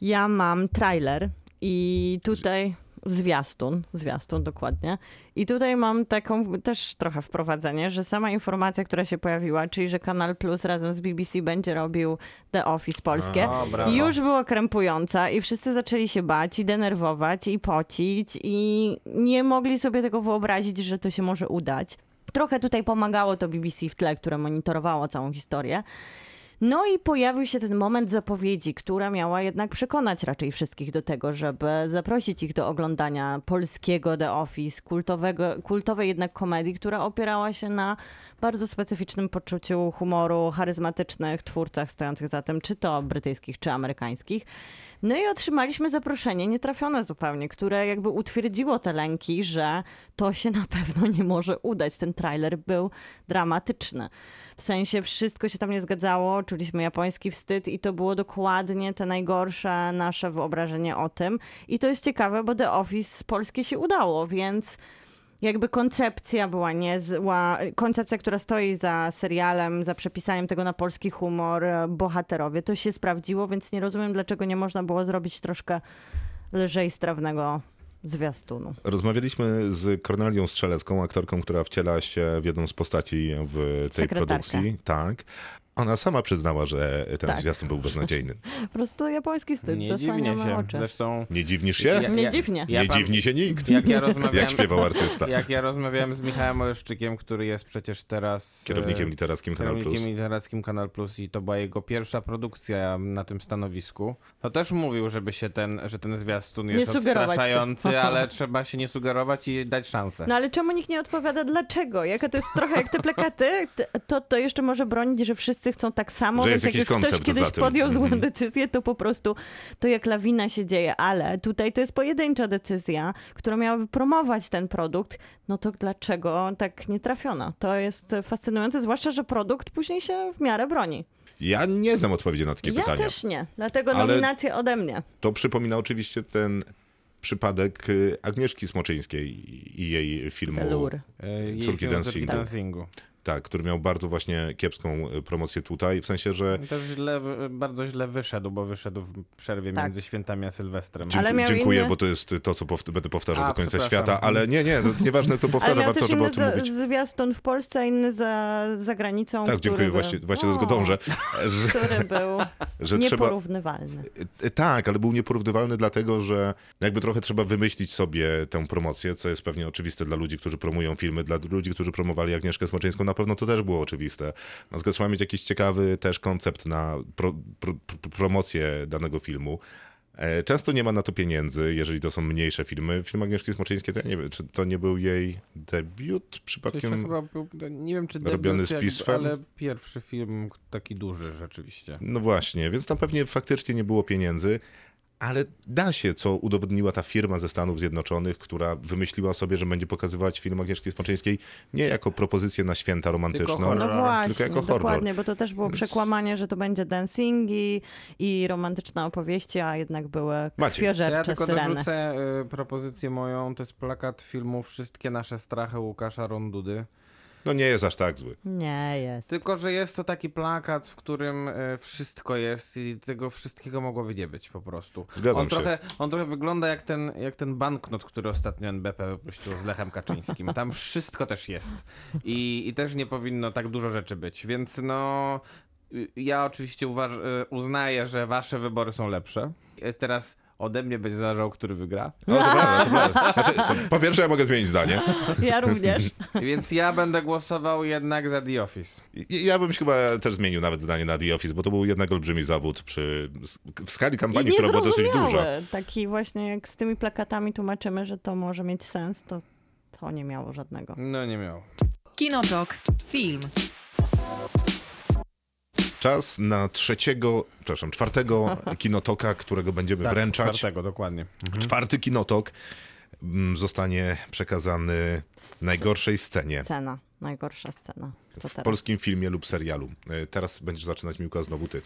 S2: Ja mam trailer i tutaj zwiastun, zwiastun dokładnie. I tutaj mam taką też trochę wprowadzenie, że sama informacja, która się pojawiła, czyli że Kanal Plus razem z BBC będzie robił The Office polskie,
S3: brawo.
S2: już była krępująca i wszyscy zaczęli się bać i denerwować i pocić i nie mogli sobie tego wyobrazić, że to się może udać. Trochę tutaj pomagało to BBC w tle, które monitorowało całą historię. No i pojawił się ten moment zapowiedzi, która miała jednak przekonać raczej wszystkich do tego, żeby zaprosić ich do oglądania polskiego The Office, kultowego, kultowej jednak komedii, która opierała się na bardzo specyficznym poczuciu humoru, charyzmatycznych twórcach stojących za tym, czy to brytyjskich, czy amerykańskich. No i otrzymaliśmy zaproszenie nietrafione zupełnie, które jakby utwierdziło te lęki, że to się na pewno nie może udać. Ten trailer był dramatyczny. W sensie wszystko się tam nie zgadzało, czuliśmy japoński wstyd i to było dokładnie te najgorsze nasze wyobrażenie o tym. I to jest ciekawe, bo The Office polskie się udało, więc jakby koncepcja była niezła. Koncepcja, która stoi za serialem, za przepisaniem tego na polski humor, e, bohaterowie, to się sprawdziło, więc nie rozumiem, dlaczego nie można było zrobić troszkę lżej strawnego zwiastunu.
S1: Rozmawialiśmy z Kornelią Strzelecką, aktorką, która wciela się w jedną z postaci w tej
S2: Sekretarkę.
S1: produkcji. Tak. Ona sama przyznała, że ten
S2: Tak.
S1: zwiastun był beznadziejny.
S2: Po prostu japoński wstyd,
S3: Nie dziwnie się.
S2: oczy.
S3: Zresztą
S1: Nie dziwnisz się?
S3: Ja-
S2: Nie dziwnie.
S3: ja
S1: nie
S3: pam-
S1: dziwni się nikt.
S3: jak ja rozmawiałem...
S1: Jak śpiewał artysta.
S3: Jak ja rozmawiałem z Michałem Oleszczykiem, który jest przecież teraz e,
S1: Kierownikiem literackim Kanal Plus.
S3: kierownikiem literackim Kanal Plus i to była jego pierwsza produkcja na tym stanowisku, to też mówił, żeby się ten, że ten zwiastun jest odstraszający, ale trzeba się nie sugerować i dać szansę.
S2: No ale czemu nikt nie odpowiada dlaczego? Jaka to jest trochę jak te plakaty, to, to jeszcze może bronić, że wszyscy chcą tak samo,
S1: Że
S2: więc jak ktoś kiedyś podjął złą
S1: Mhm.
S2: decyzję, to po prostu to jak lawina się dzieje, ale tutaj to jest pojedyncza decyzja, która miałaby promować ten produkt, no to dlaczego tak nie trafiona? To jest fascynujące, zwłaszcza, że produkt później się w miarę broni.
S1: Ja nie znam odpowiedzi na takie
S2: ja
S1: pytania.
S2: też nie, dlatego
S1: Ale-
S2: nominacje ode mnie.
S1: To przypomina oczywiście ten przypadek y, Agnieszki Smoczyńskiej i jej filmu.
S2: Telur.
S3: E, jej
S1: Córki
S3: film
S1: dancingu.
S3: dancingu.
S1: Tak, który miał bardzo właśnie kiepską y, promocję tutaj, w sensie, że
S3: Też źle, bardzo źle wyszedł, bo wyszedł w przerwie
S2: Tak.
S3: między świętami a Sylwestrem.
S2: Ale
S1: Dziękuję,
S2: miał
S1: dziękuję
S2: inny-
S1: bo to jest to, co pow- będę powtarzał
S3: A,
S1: do końca świata, ale nie, nie, to nieważne kto
S2: Ale
S1: powtarza,
S2: miał
S1: warto, żeby o
S2: inny
S1: tym
S2: za,
S1: mówić.
S2: zwiastun w Polsce, a inny za, za granicą.
S1: Tak, dziękuję,
S2: był-
S1: właśnie, właśnie do
S2: O,
S1: tego dążę, że,
S2: Który był
S1: że trzeba...
S2: nieporównywalny.
S1: E, Tak, ale był nieporównywalny dlatego, że jakby trochę trzeba wymyślić sobie tę promocję, co jest pewnie oczywiste dla ludzi, którzy promują filmy, dla ludzi, którzy promowali Agnieszkę Smoczyńską, na pewno to też było oczywiste. Natomiast trzeba mieć jakiś ciekawy też koncept na pro, pro, pro, promocję danego filmu. E, Często nie ma na to pieniędzy, jeżeli to są mniejsze filmy. Film Agnieszki Smoczyńskiej, to ja nie wiem, czy to nie był jej debiut przypadkiem?
S3: chyba był, nie wiem czy
S1: robiony
S3: debiut,
S1: z pismem?
S3: ale pierwszy film taki duży rzeczywiście.
S1: No właśnie, więc tam pewnie faktycznie nie było pieniędzy, ale da się, co udowodniła ta firma ze Stanów Zjednoczonych, która wymyśliła sobie, że będzie pokazywać film Agnieszki Smoczyńskiej nie jako propozycję na święta romantyczną,
S3: horror.
S2: No właśnie,
S1: tylko jako horror.
S2: dokładnie, bo to też było przekłamanie, że to będzie dancingi i romantyczne opowieści, a jednak były krwiożercze
S3: ja tylko
S2: syreny.
S3: dorzucę y, propozycję moją, to jest plakat filmu Wszystkie nasze strachy Łukasza Rondudy.
S1: No nie jest aż tak zły.
S2: Nie jest.
S3: Tylko, że jest to taki plakat, w którym y, wszystko jest i tego wszystkiego mogłoby nie być po prostu.
S1: Zgadzam
S3: on
S1: się.
S3: Trochę, on trochę wygląda jak ten, jak ten banknot, który ostatnio NBP wypuścił z Lechem Kaczyńskim. Tam wszystko też jest. I, I też nie powinno tak dużo rzeczy być, więc no... y, ja oczywiście uważ- y, uznaję, że wasze wybory są lepsze. Y, Teraz ode mnie będzie zależało, który wygra.
S1: No, to prawda, to prawda. Znaczy, po pierwsze, ja mogę zmienić zdanie.
S2: Ja również.
S3: Więc ja będę głosował jednak za The Office.
S1: I- Ja bym się chyba też zmienił nawet zdanie na The Office, bo to był jednak olbrzymi zawód przy w skali
S2: I
S1: kampanii, która była dosyć duża.
S2: niezrozumiałe. Taki właśnie jak z tymi plakatami tłumaczymy, że to może mieć sens, to to nie miało żadnego.
S3: No nie miał.
S4: Kinotok. Film.
S1: Czas na trzeciego, przepraszam, czwartego kinotoka, którego będziemy wręczać.
S3: Tak, Czwartego, dokładnie.
S1: Czwarty kinotok mm, zostanie przekazany najgorszej scenie
S2: Scena, najgorsza scena. To
S1: w
S2: teraz.
S1: polskim filmie lub serialu. E, Teraz będziesz zaczynać, Miłka, znowu ty.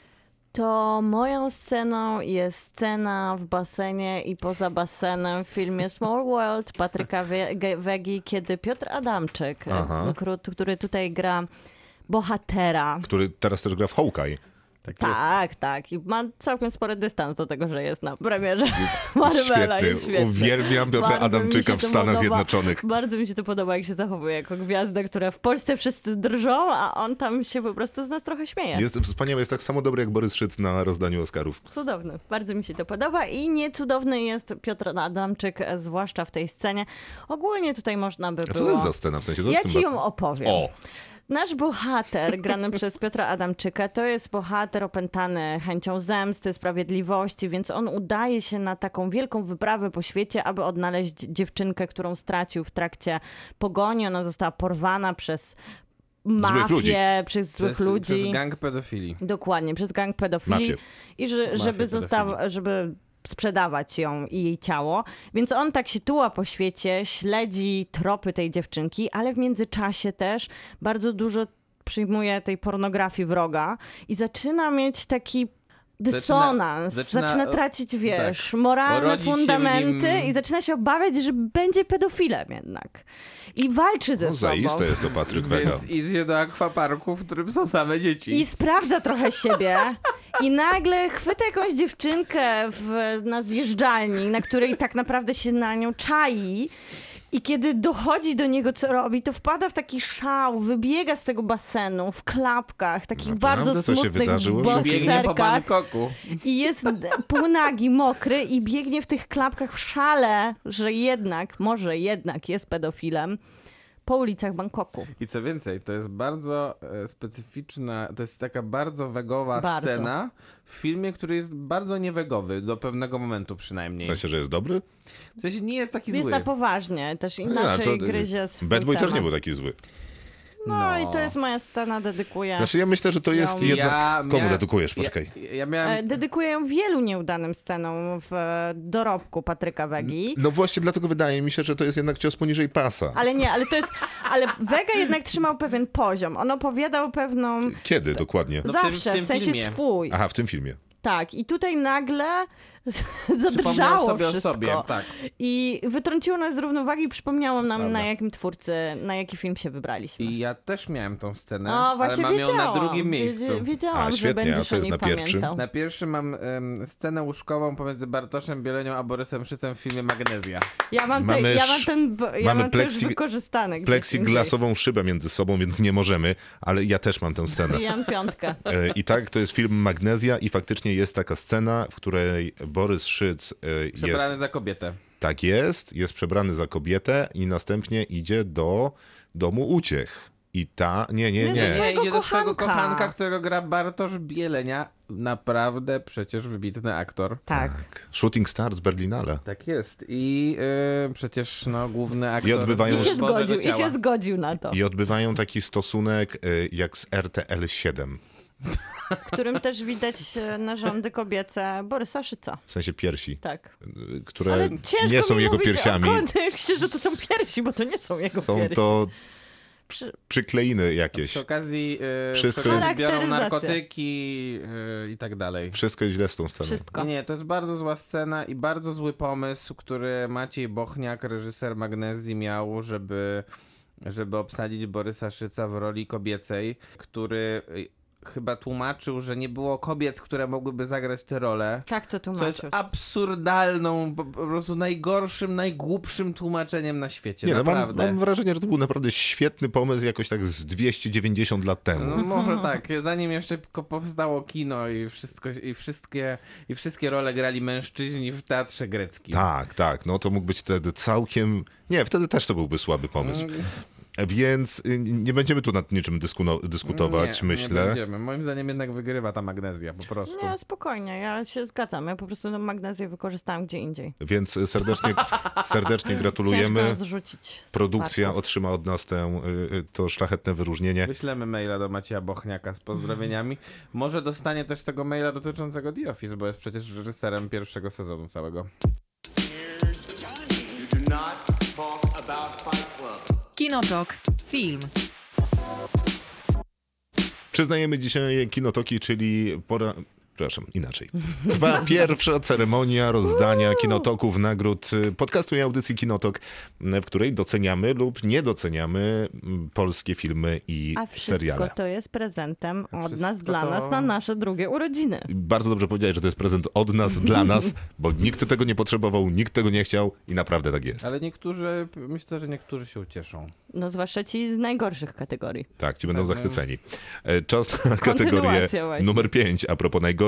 S2: To moją sceną jest scena w basenie i poza basenem w filmie Small World Patryka Wegi, kiedy Piotr Adamczyk,
S1: Aha.
S2: który, który tutaj gra bohatera.
S1: Który teraz też gra w Hawkeye.
S3: Tak,
S2: Tak, tak. I ma całkiem spory dystans do tego, że jest na premierze Marvela.
S1: Świetny.
S2: Jest świetny.
S1: Uwielbiam Piotra
S2: Bardzo
S1: Adamczyka w Stanach
S2: podoba.
S1: Zjednoczonych.
S2: Bardzo mi się to podoba, jak się zachowuje jako gwiazda, która w Polsce wszyscy drżą, a on tam się po prostu z nas trochę śmieje.
S1: Jest wspaniały, jest tak samo dobry jak Borys Szyc na rozdaniu Oscarów.
S2: Cudowny, bardzo mi się to podoba i niecudowny jest Piotr Adamczyk, zwłaszcza w tej scenie. Ogólnie tutaj można by
S1: A co
S2: było...
S1: to jest za scena w sensie? Co
S2: Ja ci ją opowiem.
S1: O,
S2: Nasz bohater, grany przez Piotra Adamczyka, to jest bohater opętany chęcią zemsty, sprawiedliwości, więc on udaje się na taką wielką wyprawę po świecie, aby odnaleźć dziewczynkę, którą stracił w trakcie pogoni. Ona została porwana przez mafię,
S1: ludzi.
S2: przez złych
S3: Przez,
S2: ludzi.
S3: przez gang pedofilii.
S2: Dokładnie, przez gang pedofilii.
S1: Mafię.
S2: I że, żeby została, żeby sprzedawać ją i jej ciało. Więc on tak się tuła po świecie, śledzi tropy tej dziewczynki, ale w międzyczasie też bardzo dużo przyjmuje tej pornografii wroga i zaczyna mieć taki dysonans, zaczyna,
S3: zaczyna-
S2: tracić, wiesz,
S3: tak.
S2: moralne fundamenty
S3: nim-
S2: i zaczyna się obawiać, że będzie pedofilem jednak. I walczy ze
S1: no
S2: sobą.
S1: zaiste jest to Patryk Wega.
S3: Więc idzie do akwaparku, w którym są same dzieci.
S2: I sprawdza trochę siebie. I nagle chwyta jakąś dziewczynkę w, na zjeżdżalni, na której tak naprawdę się na nią czai. I kiedy dochodzi do niego, co robi, to wpada w taki szał, wybiega z tego basenu w klapkach, takich
S1: Naprawdę?
S2: bardzo
S1: To się
S2: smutnych
S1: wydarzyło?
S3: Biegnie po
S2: bokserkach.
S3: Bangkoku.
S2: I jest półnagi, mokry i biegnie w tych klapkach w szale, że jednak, może jednak jest pedofilem po ulicach Bangkoku.
S3: I co więcej, to jest bardzo e, specyficzna, to jest taka bardzo wegowa
S2: Bardzo.
S3: scena w filmie, który jest bardzo niewegowy, do pewnego momentu
S1: W
S3: przynajmniej.
S1: sensie, że jest dobry?
S3: W sensie nie jest taki
S2: Jest
S3: zły.
S2: na poważnie, też
S1: A,
S2: inaczej gryzie swój
S1: Bad Boy
S2: temat.
S1: też nie był taki zły.
S2: No,
S3: No.
S2: i to jest moja scena, dedykuję.
S1: Znaczy ja myślę, że to jest
S2: Ja-
S1: jedna... Komu
S3: miałem-
S1: dedykujesz? Poczekaj.
S3: Ja, ja miałem...
S2: E, Dedykuję ją wielu nieudanym scenom w e, dorobku Patryka Wegi.
S1: No właśnie dlatego wydaje mi się, że to jest jednak cios poniżej pasa.
S2: Ale nie, ale to jest. Ale Vega jednak trzymał pewien poziom. On opowiadał pewną.
S1: Kiedy dokładnie?
S3: No w tym-
S2: zawsze,
S3: w tym
S2: w sensie
S3: filmie.
S2: swój.
S1: Aha, w tym filmie.
S2: Tak. I tutaj nagle zadrżało
S3: sobie o
S2: wszystko.
S3: sobie, tak.
S2: I wytrąciło nas z równowagi i przypomniało nam,
S3: Prawda.
S2: na jakim twórcy, na jaki film się wybraliśmy.
S3: I ja też miałem tą scenę,
S2: No właśnie
S3: ale mam ją
S2: wiedziałam.
S3: na drugim miejscu.
S2: Wiedziałam,
S1: A,
S2: że
S1: świetnie, a
S2: będziesz
S1: co
S2: o
S1: jest
S2: niej
S1: na pierwszym?
S2: pamiętał.
S3: Na pierwszym mam em, scenę łóżkową pomiędzy Bartoszem Bielenią a Borysem Szycem w filmie Magnezja.
S2: Ja mam, te,
S1: Mamy
S2: ja mam ten. Ja
S1: mamy
S2: mam już
S1: plexi-
S2: wykorzystany.
S1: Plexiglasową szybę między sobą, więc nie możemy, ale ja też mam tę scenę.
S2: Ja mam piątkę.
S1: E, I tak, to jest film Magnezja i faktycznie jest taka scena, w której Borys Szyc e, jest...
S3: Przebrany za kobietę.
S1: Tak jest, jest przebrany za kobietę i następnie idzie do domu uciech. I ta... Nie, nie,
S2: Nie,
S3: idzie do swojego
S2: kochanka.
S3: kochanka, którego gra Bartosz Bielenia. Naprawdę przecież wybitny aktor.
S2: Tak.
S1: Shooting Star z Berlinale.
S3: Tak jest. I y, przecież no, główny aktor...
S1: I odbywają-
S2: I się zgodził, i się zgodził na to.
S1: I odbywają taki stosunek e, jak z RTL 7.
S2: W którym też widać e, narządy kobiece Borysa Szyca.
S1: W sensie piersi,
S2: Tak.
S1: które
S2: Ale
S1: nie są
S2: mi
S1: jego piersiami.
S2: kontekście, że to są piersi, bo to nie są jego
S1: Są
S2: piersi.
S1: to
S2: Przy...
S1: przykleiny jakieś.
S3: Przy okazji, y,
S1: Wszystko
S3: przy okazji
S2: jest-
S3: biorą narkotyki y, i tak dalej.
S1: Wszystko jest źle z tą sceną.
S2: Wszystko.
S3: Nie, nie, to jest bardzo zła scena i bardzo zły pomysł, który Maciej Bochniak, reżyser Magnezji miał, żeby, żeby obsadzić Borysa Szyca w roli kobiecej, który chyba tłumaczył, że nie było kobiet, które mogłyby zagrać tę rolę.
S2: Tak to
S3: Co jest
S2: tłumaczył.
S3: absurdalną, po, prostu najgorszym, najgłupszym tłumaczeniem na świecie.
S1: Nie, no mam,
S3: naprawdę.
S1: mam wrażenie, że to był naprawdę świetny pomysł jakoś tak z 290 lat temu.
S3: No może tak, zanim jeszcze powstało kino i wszystko, i wszystkie, i wszystkie role grali mężczyźni w teatrze greckim.
S1: Tak, tak, no to mógł być wtedy całkiem... Nie, wtedy też to byłby słaby pomysł. Więc y, nie będziemy tu nad niczym dyskuno- dyskutować,
S3: nie,
S1: myślę.
S3: Nie będziemy. Moim zdaniem jednak wygrywa ta magnezja po prostu.
S2: Nie, spokojnie, ja się zgadzam. Ja po prostu no, magnezję wykorzystałam gdzie indziej.
S1: Więc serdecznie, serdecznie gratulujemy. Produkcja otrzyma od nas tę, y, y, to szlachetne wyróżnienie.
S3: Wyślemy maila do Macieja Bochniaka z pozdrowieniami. Może dostanie też tego maila dotyczącego The Office, bo jest przecież reżyserem pierwszego sezonu całego.
S4: Kinotok. Film.
S1: Przyznajemy dzisiaj Kinotoki, czyli pora... Przepraszam, inaczej. Trwa pierwsza ceremonia rozdania Kinotoków, nagród y, podcastu i audycji Kinotok, w której doceniamy lub nie doceniamy mm, polskie filmy i
S2: A wszystko
S1: seriale.
S2: to jest prezentem od nas, dla
S3: to-
S2: nas, na nasze drugie urodziny.
S1: Bardzo dobrze powiedziałeś, że to jest prezent od nas, dla nas, bo nikt tego nie potrzebował, nikt tego nie chciał i naprawdę tak jest.
S3: Ale niektórzy, myślę, że niektórzy się ucieszą.
S2: No zwłaszcza ci z najgorszych kategorii.
S1: Tak, ci będą
S3: Tak,
S1: zachwyceni. E, Czas na kategorię
S2: właśnie.
S1: numer 5. A propos najgorszych,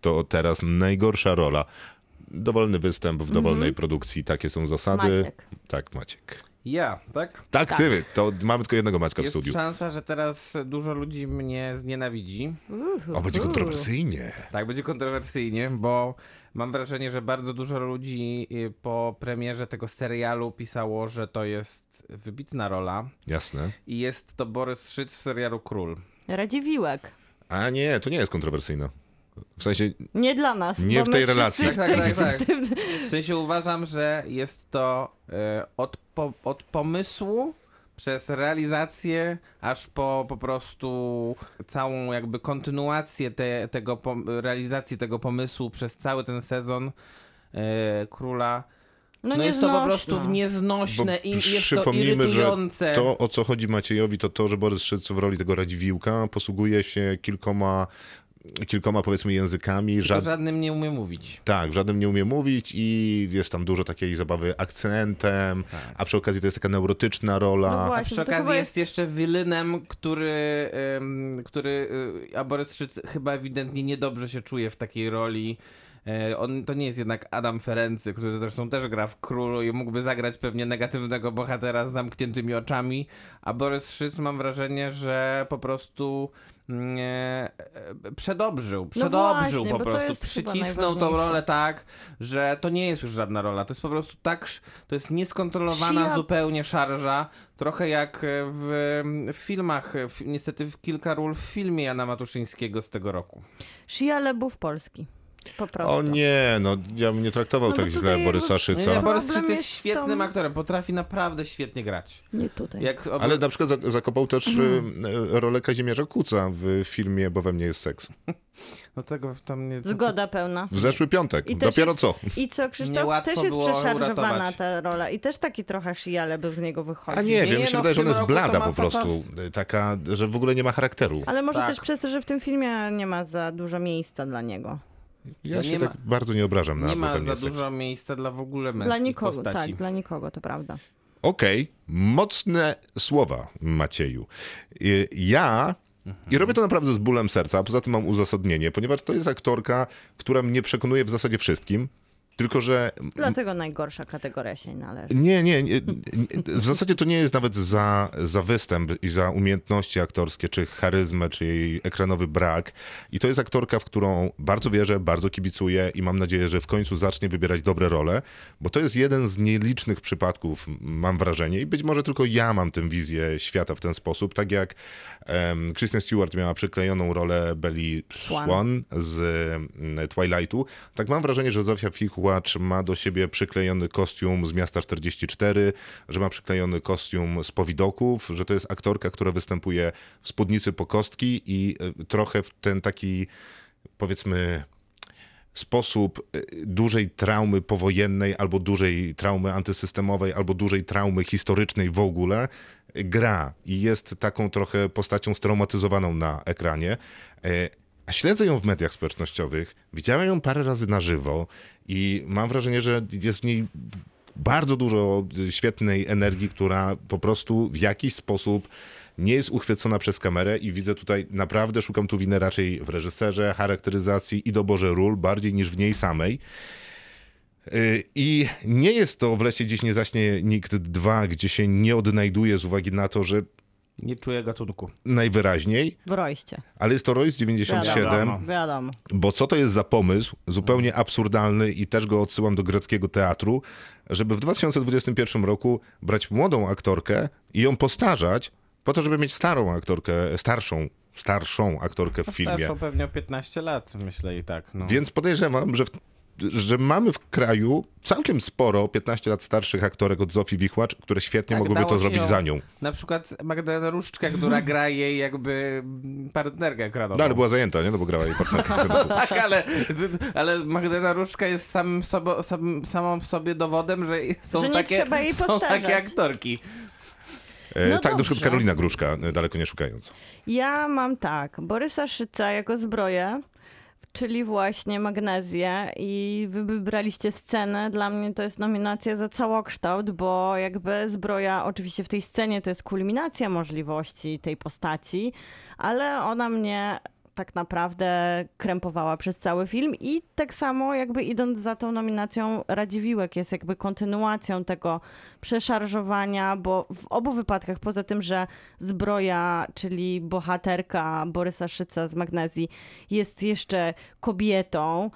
S1: to teraz najgorsza rola. Dowolny występ w dowolnej produkcji, takie są zasady.
S2: Mhm. Maciek.
S1: Tak, Maciek.
S3: Ja, tak?
S1: Tak,
S2: Tak.
S1: ty, to mamy tylko jednego Maćka w
S3: Jest
S1: studiu.
S3: szansa, że teraz dużo ludzi mnie znienawidzi.
S1: O, będzie kontrowersyjnie.
S3: Tak, będzie kontrowersyjnie, bo mam wrażenie, że bardzo dużo ludzi y, po premierze tego serialu pisało, że to jest wybitna rola
S1: Jasne.
S3: i jest to Borys Szyc w serialu Król.
S2: Radziwiłek.
S1: A nie, to nie jest kontrowersyjne. W sensie,
S2: Nie dla nas.
S1: Nie
S2: bo
S1: w tej relacji.
S2: w
S3: Tak,
S2: tej-
S3: tak, tak, tak. W sensie uważam, że jest to e, od, po, od pomysłu przez realizację, aż po po prostu całą jakby kontynuację te, tego realizacji tego pomysłu przez cały ten sezon e, Króla. No, jest to po prostu nieznośne i jest to
S1: przypomnijmy, że
S3: irytujące.
S1: to, o co chodzi Maciejowi, to to, że Borys Szyc w roli tego Radziwiłka posługuje się kilkoma, kilkoma powiedzmy językami. Żad...
S3: żadnym nie umie mówić.
S1: Tak, w żadnym nie umie mówić i jest tam dużo takiej zabawy akcentem, a przy okazji to jest taka neurotyczna rola.
S2: No
S3: A
S2: właśnie,
S3: przy
S2: to
S3: okazji jest...
S2: jest-
S3: jeszcze Wilynem, który, ym, który y, a Borys Szyc chyba ewidentnie niedobrze się czuje w takiej roli. E, On to nie jest jednak Adam Ferency, który zresztą też gra w Królu i mógłby zagrać pewnie negatywnego bohatera z zamkniętymi oczami, a Borys Szyc mam wrażenie, że po prostu mm, e, przedobrzył, przedobrzył
S2: właśnie,
S3: po prostu, przycisnął tą rolę tak, że to nie jest już żadna rola, to jest po prostu tak, to jest nieskontrolowana
S2: Shia-
S3: zupełnie szarża, trochę jak w, w filmach, w, niestety w kilka ról w filmie Jana Matuszyńskiego z tego roku.
S2: Shia Lebów Polski. Po prostu.
S1: O nie, no ja bym nie traktował
S2: No
S1: tak źle Borysa
S2: jakby-
S3: Nie, nie,
S1: Szyca.
S3: Borys Szyc jest świetnym
S2: tą-
S3: aktorem, potrafi naprawdę świetnie grać.
S2: Nie tutaj.
S3: Jak.
S1: Ale na przykład za- zakopał też
S2: Mhm.
S1: y, rolę Kazimierza Kuca w filmie Bo we mnie jest seks.
S3: No tego tam nie...
S2: Zgoda pełna.
S1: W zeszły piątek.
S2: I
S1: Dopiero
S2: jest-
S1: co?
S2: I co, Krzysztof,
S3: Niełatwo
S2: też jest przeszarżowana
S3: uratować.
S2: ta rola. I też taki trochę Shia Lebów z niego wychodzi.
S1: A nie,
S3: Nie,
S1: wiem, mi się
S3: no,
S1: wydaje, że ona jest blada po prostu.
S3: fantas-
S1: Taka, że w ogóle nie ma charakteru.
S2: Ale może
S3: Tak.
S2: też przez to, że w tym filmie nie ma za dużo miejsca dla niego.
S1: Ja
S3: Nie
S1: się
S3: ma-
S1: tak bardzo nie obrażam na
S3: nie ma za
S1: seks.
S3: dużo miejsca dla w ogóle męskich
S2: Dla nikogo,
S3: postaci.
S2: tak, dla nikogo, to prawda.
S1: Okej, mocne słowa, Macieju. Y, Ja. I robię to naprawdę z bólem serca, a poza tym mam uzasadnienie, ponieważ to jest aktorka, która mnie przekonuje w zasadzie wszystkim. Tylko, że
S2: Dlatego najgorsza kategoria się należy.
S1: Nie, nie, nie. W zasadzie to nie jest nawet za, za występ i za umiejętności aktorskie, czy charyzmę, czy jej ekranowy brak. I to jest aktorka, w którą bardzo wierzę, bardzo kibicuję i mam nadzieję, że w końcu zacznie wybierać dobre role, bo to jest jeden z nielicznych przypadków, mam wrażenie, i być może tylko ja mam tę wizję świata w ten sposób, tak jak um, Kristen Stewart miała przyklejoną rolę Belly
S2: Swan.
S1: Swan z mm, Twilightu, tak mam wrażenie, że Zofia Fichłacz ma do siebie przyklejony kostium z Miasta 44, że ma przyklejony kostium z Powidoków, że to jest aktorka, która występuje w spódnicy po kostki i y, trochę w ten taki, powiedzmy, sposób y, dużej traumy powojennej, albo dużej traumy antysystemowej, albo dużej traumy historycznej w ogóle, gra i jest taką trochę postacią straumatyzowaną na ekranie. Śledzę ją w mediach społecznościowych, widziałem ją parę razy na żywo i mam wrażenie, że jest w niej bardzo dużo świetnej energii, która po prostu w jakiś sposób nie jest uchwycona przez kamerę i widzę tutaj, naprawdę szukam tu winy raczej w reżyserze, charakteryzacji i doborze ról, bardziej niż w niej samej. Yy, I nie jest to w lesie dziś nie zaśnie nikt dwa, gdzie się nie odnajduje z uwagi na to, że
S3: Nie czuję gatunku.
S1: najwyraźniej,
S2: W Royście.
S1: ale jest to Royce 97,
S3: Wiadomo.
S2: Wiadomo.
S1: bo co to jest za pomysł, zupełnie absurdalny i też go odsyłam do greckiego teatru, żeby w 2021 roku brać młodą aktorkę i ją postarzać po to, żeby mieć starą aktorkę, starszą, starszą aktorkę w filmie.
S3: Starszą pewnie o 15 lat, myślę i tak. No.
S1: Więc podejrzewam, że, w, że mamy w kraju całkiem sporo 15 lat starszych aktorek od Zofii Wichłacz, które świetnie
S3: Tak,
S1: mogłyby to zrobić za nią.
S3: Na przykład Magdalena Różczka, która gra jej jakby partnerkę ekranową.
S1: No ale była zajęta, nie? No bo grała jej partnerka.
S3: Tak, ale, ale Magdalena Różczka jest samym sobą, sam, samą w sobie dowodem, że są,
S2: Że nie
S3: takie,
S2: trzeba jej
S3: są
S2: postarzać.
S3: takie aktorki.
S1: E,
S2: No
S1: tak, na przykład
S2: dobrze.
S1: Karolina Gruszka, e, daleko nie szukając.
S2: Ja mam tak, Borysa Szyca jako zbroję, czyli właśnie magnezję i wy wybraliście scenę. Dla mnie to jest nominacja za całokształt, bo jakby zbroja oczywiście w tej scenie to jest kulminacja możliwości tej postaci, ale ona mnie tak naprawdę krępowała przez cały film i tak samo jakby idąc za tą nominacją Radziwiłek jest jakby kontynuacją tego przeszarżowania, bo w obu wypadkach poza tym, że zbroja, czyli bohaterka Borysa Szyca z Magnezji jest jeszcze kobietą,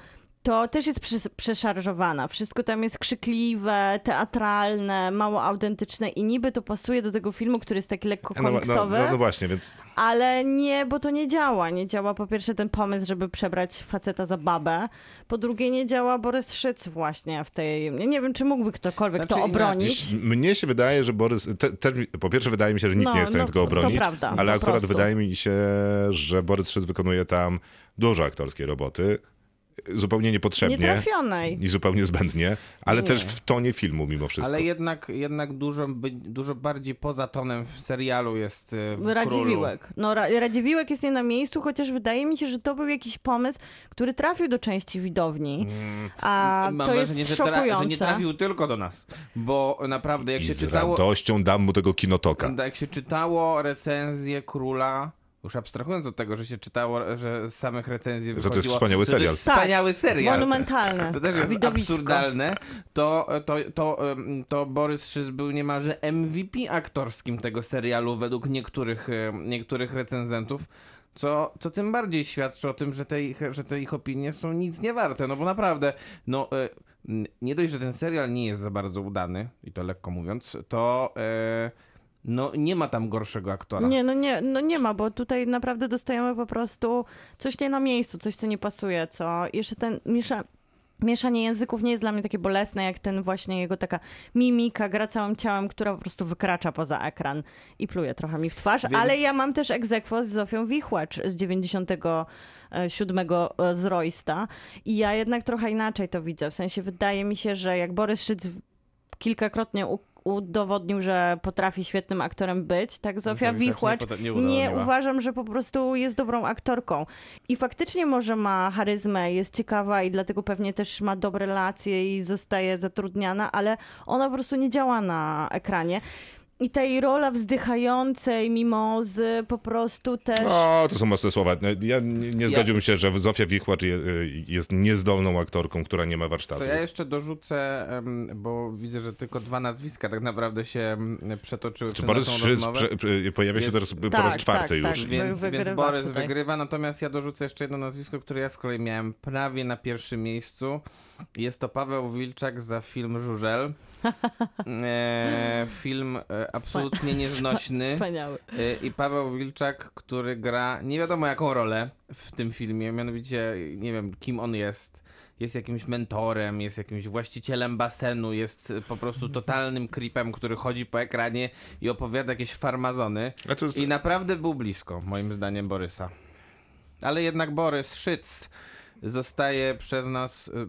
S2: to też jest przes- przeszarżowana. Wszystko tam jest krzykliwe, teatralne, mało autentyczne i niby to pasuje do tego filmu, który jest taki lekko
S1: No, no,
S2: komiksowy.
S1: no, no właśnie, więc
S2: Ale nie, bo to nie działa. Nie działa po pierwsze ten pomysł, żeby przebrać faceta za babę. Po drugie nie działa Borys Szyc właśnie w tej... Nie, wiem, czy mógłby ktokolwiek
S3: Znaczy
S2: to
S3: inaczej.
S2: obronić.
S1: Mnie się wydaje, że Borys. Te, mi- po pierwsze, wydaje mi się, że nikt
S2: No,
S1: nie jest w stanie
S2: no,
S1: tego
S2: to
S1: obronić.
S2: prawda,
S1: ale akurat
S2: prostu.
S1: wydaje mi się, że Borys Szyc wykonuje tam dużo aktorskiej roboty. Zupełnie niepotrzebnie.
S2: Nietrafionej.
S1: I zupełnie zbędnie, ale
S3: Nie.
S1: też w tonie filmu mimo wszystko.
S3: Ale jednak, jednak dużo, dużo bardziej poza tonem w serialu jest e, w Królu.
S2: Radziwiłek. No, Ra- Radziwiłek jest nie na miejscu, chociaż wydaje mi się, że to był jakiś pomysł, który trafił do części widowni. A
S3: Mam
S2: to
S3: wrażenie,
S2: jest
S3: że,
S2: szokujące.
S3: że nie trafił tylko do nas, bo naprawdę jak
S1: I
S3: się
S1: z
S3: czytało...
S1: radością dam mu tego kinotoka.
S3: Jak się czytało recenzję Króla, już abstrahując od tego, że się czytało, że z samych recenzji
S1: to jest
S3: wychodziło,
S1: wspaniały
S3: że To
S1: serial.
S3: jest wspaniały serial.
S2: Monumentalne.
S3: Co też jest
S2: Widowisko.
S3: absurdalne, to, to, to, to Borys Szyc był niemalże MVP aktorskim tego serialu według niektórych, niektórych recenzentów. Co, co tym bardziej świadczy o tym, że te, ich, że te ich opinie są nic nie warte. No bo naprawdę, no e, nie dość, że ten serial nie jest za bardzo udany, i to lekko mówiąc, to e, no nie ma tam gorszego aktora.
S2: Nie, no nie, no nie ma, bo tutaj naprawdę dostajemy po prostu coś nie na miejscu, coś, co nie pasuje, co? Jeszcze ten miesza, mieszanie języków nie jest dla mnie takie bolesne, jak ten właśnie jego taka mimika, gra całym ciałem, która po prostu wykracza poza ekran i pluje trochę mi w twarz,
S3: Więc-
S2: ale ja mam też egzekwo z Zofią Wichłacz z 97 z Roysta i ja jednak trochę inaczej to widzę, w sensie wydaje mi się, że jak Borys Szyc kilkakrotnie u- udowodnił, że potrafi świetnym aktorem być, tak Zofia
S3: Zofia Wichłacz nie nie
S2: uważam, że po prostu jest dobrą aktorką. I faktycznie może ma charyzmę, jest ciekawa i dlatego pewnie też ma dobre relacje i zostaje zatrudniana, ale ona po prostu nie działa na ekranie. I ta jej rola wzdychającej mimozy po prostu też...
S1: No, to są mocne słowa. Ja nie, nie
S3: Ja-
S1: zgodziłbym się, że Zofia Wichłacz je, jest niezdolną aktorką, która nie ma warsztatu.
S3: To ja jeszcze dorzucę, bo widzę, że tylko dwa nazwiska tak naprawdę się przetoczyły
S1: Czy Borys
S3: naszą
S1: Szyc
S3: rozmowę.
S1: prze, prze, pojawia się teraz po
S2: Tak,
S1: raz czwarty
S2: tak,
S1: już.
S2: tak.
S3: Więc,
S2: Wy-
S3: więc
S2: wygrywa
S3: Borys
S2: tutaj.
S3: wygrywa, natomiast ja dorzucę jeszcze jedno nazwisko, które ja z kolei miałem prawie na pierwszym miejscu. Jest to Paweł Wilczak za film Żużel. E, film e, absolutnie nieznośny.
S2: Wspaniały.
S3: E, I Paweł Wilczak, który gra nie wiadomo jaką rolę w tym filmie, mianowicie nie wiem kim on jest. Jest jakimś mentorem, jest jakimś właścicielem basenu, jest po prostu totalnym creepem, który chodzi po ekranie i opowiada jakieś farmazony.
S1: Jest,
S3: I naprawdę był blisko, moim zdaniem, Borysa. Ale jednak Borys Szyc zostaje przez nas y, y, y,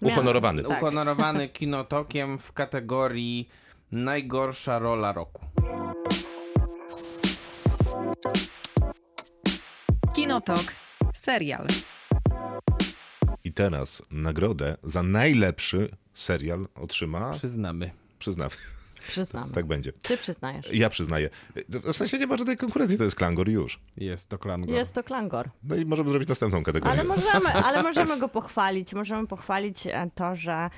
S1: Uhonorowany.
S2: Tak.
S3: Uhonorowany kinotokiem w kategorii najgorsza rola roku.
S4: Kinotok, serial.
S1: I teraz nagrodę za najlepszy serial otrzyma.
S3: Przyznamy.
S1: Przyznamy.
S2: Przyznam.
S1: tak będzie.
S2: Ty przyznajesz.
S1: Ja przyznaję. W sensie nie ma żadnej konkurencji, to jest Klangor już.
S3: Jest to Klangor.
S2: Jest to Klangor.
S1: No i możemy zrobić następną kategorię.
S2: Ale możemy, ale możemy go pochwalić. Możemy pochwalić e, to, że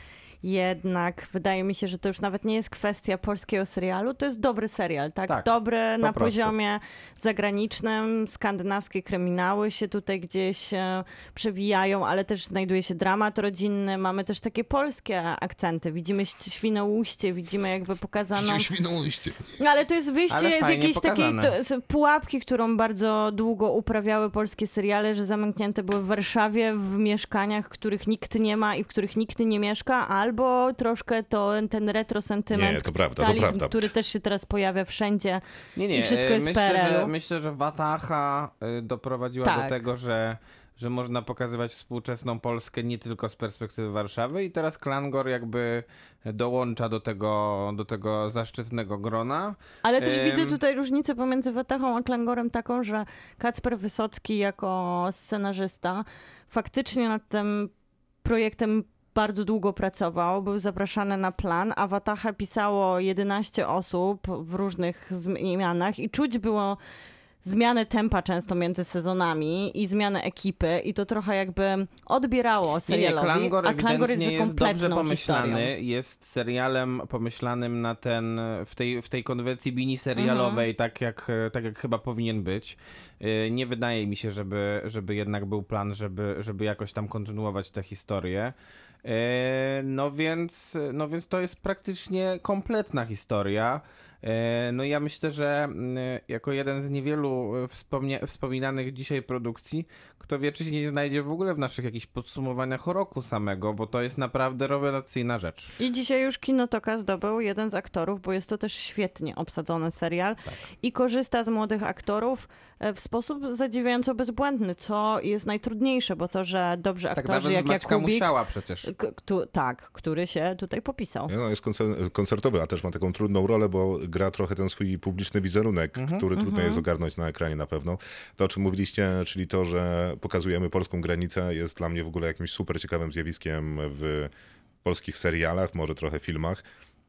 S2: jednak wydaje mi się, że to już nawet nie jest kwestia polskiego serialu, to jest dobry serial, tak?
S3: Tak,
S2: dobry na
S3: prostu.
S2: poziomie zagranicznym, skandynawskie kryminały się tutaj gdzieś e, przewijają, ale też znajduje się dramat rodzinny, mamy też takie polskie akcenty, widzimy Świnoujście, widzimy jakby pokazaną
S1: Świnoujście.
S2: no, ale to jest wyjście
S3: Ale
S2: z jakiejś takiej
S3: pokazane.
S2: to, z pułapki, którą bardzo długo uprawiały polskie seriale, że zamknięte były w Warszawie w mieszkaniach, których nikt nie ma i w których nikt nie mieszka, albo troszkę to ten retro sentyment,
S1: Nie, to prawda, to prawda.
S2: który też się teraz pojawia wszędzie.
S3: Nie, nie.
S2: I wszystko jest
S3: myślę,
S2: PRL-u.
S3: że, myślę, że Wataha e, doprowadziła
S2: Tak.
S3: do tego, że, że można pokazywać współczesną Polskę nie tylko z perspektywy Warszawy i teraz Klangor jakby dołącza do tego, do tego zaszczytnego grona.
S2: Ale też widzę tutaj różnicę pomiędzy Watachą a Klangorem taką, że Kacper Wysocki jako scenarzysta faktycznie nad tym projektem bardzo długo pracował, był zapraszany na plan, a Watacha pisało 11 osób w różnych zmianach i czuć było zmianę tempa często między sezonami i zmianę ekipy i to trochę jakby odbierało
S3: Nie, nie,
S2: serialowi,
S3: Klangor
S2: a Klangor jest,
S3: jest dobrze
S2: kompletną
S3: pomyślany,
S2: historią.
S3: jest serialem pomyślanym na ten, w tej, w tej konwencji miniserialowej,
S2: Mhm.
S3: tak, jak, tak jak chyba powinien być. Y, Nie wydaje mi się, żeby, żeby jednak był plan, żeby, żeby jakoś tam kontynuować tę historię. Y, No więc, no więc to jest praktycznie kompletna historia. E, No ja myślę, że mm, jako jeden z niewielu e, wspomnia- wspominanych dzisiaj produkcji, kto wie, czy się nie znajdzie w ogóle w naszych jakichś podsumowaniach roku samego, bo to jest naprawdę rewelacyjna rzecz.
S2: I dzisiaj już Kinotoka zdobył jeden z aktorów, bo jest to też świetnie obsadzony serial
S3: Tak.
S2: i korzysta z młodych aktorów e, w sposób zadziwiająco bezbłędny, co jest najtrudniejsze, bo to, że dobrzy
S3: Tak
S2: aktorzy
S3: nawet z
S2: jak Jakubik,
S3: musiała przecież.
S2: tak, który się tutaj popisał.
S1: No, jest koncer- koncertowy, a też ma taką trudną rolę, bo gra trochę ten swój publiczny wizerunek, który trudno jest ogarnąć na ekranie na pewno. To, o czym mówiliście, czyli to, że pokazujemy polską granicę, jest dla mnie w ogóle jakimś super ciekawym zjawiskiem w polskich serialach, może trochę filmach.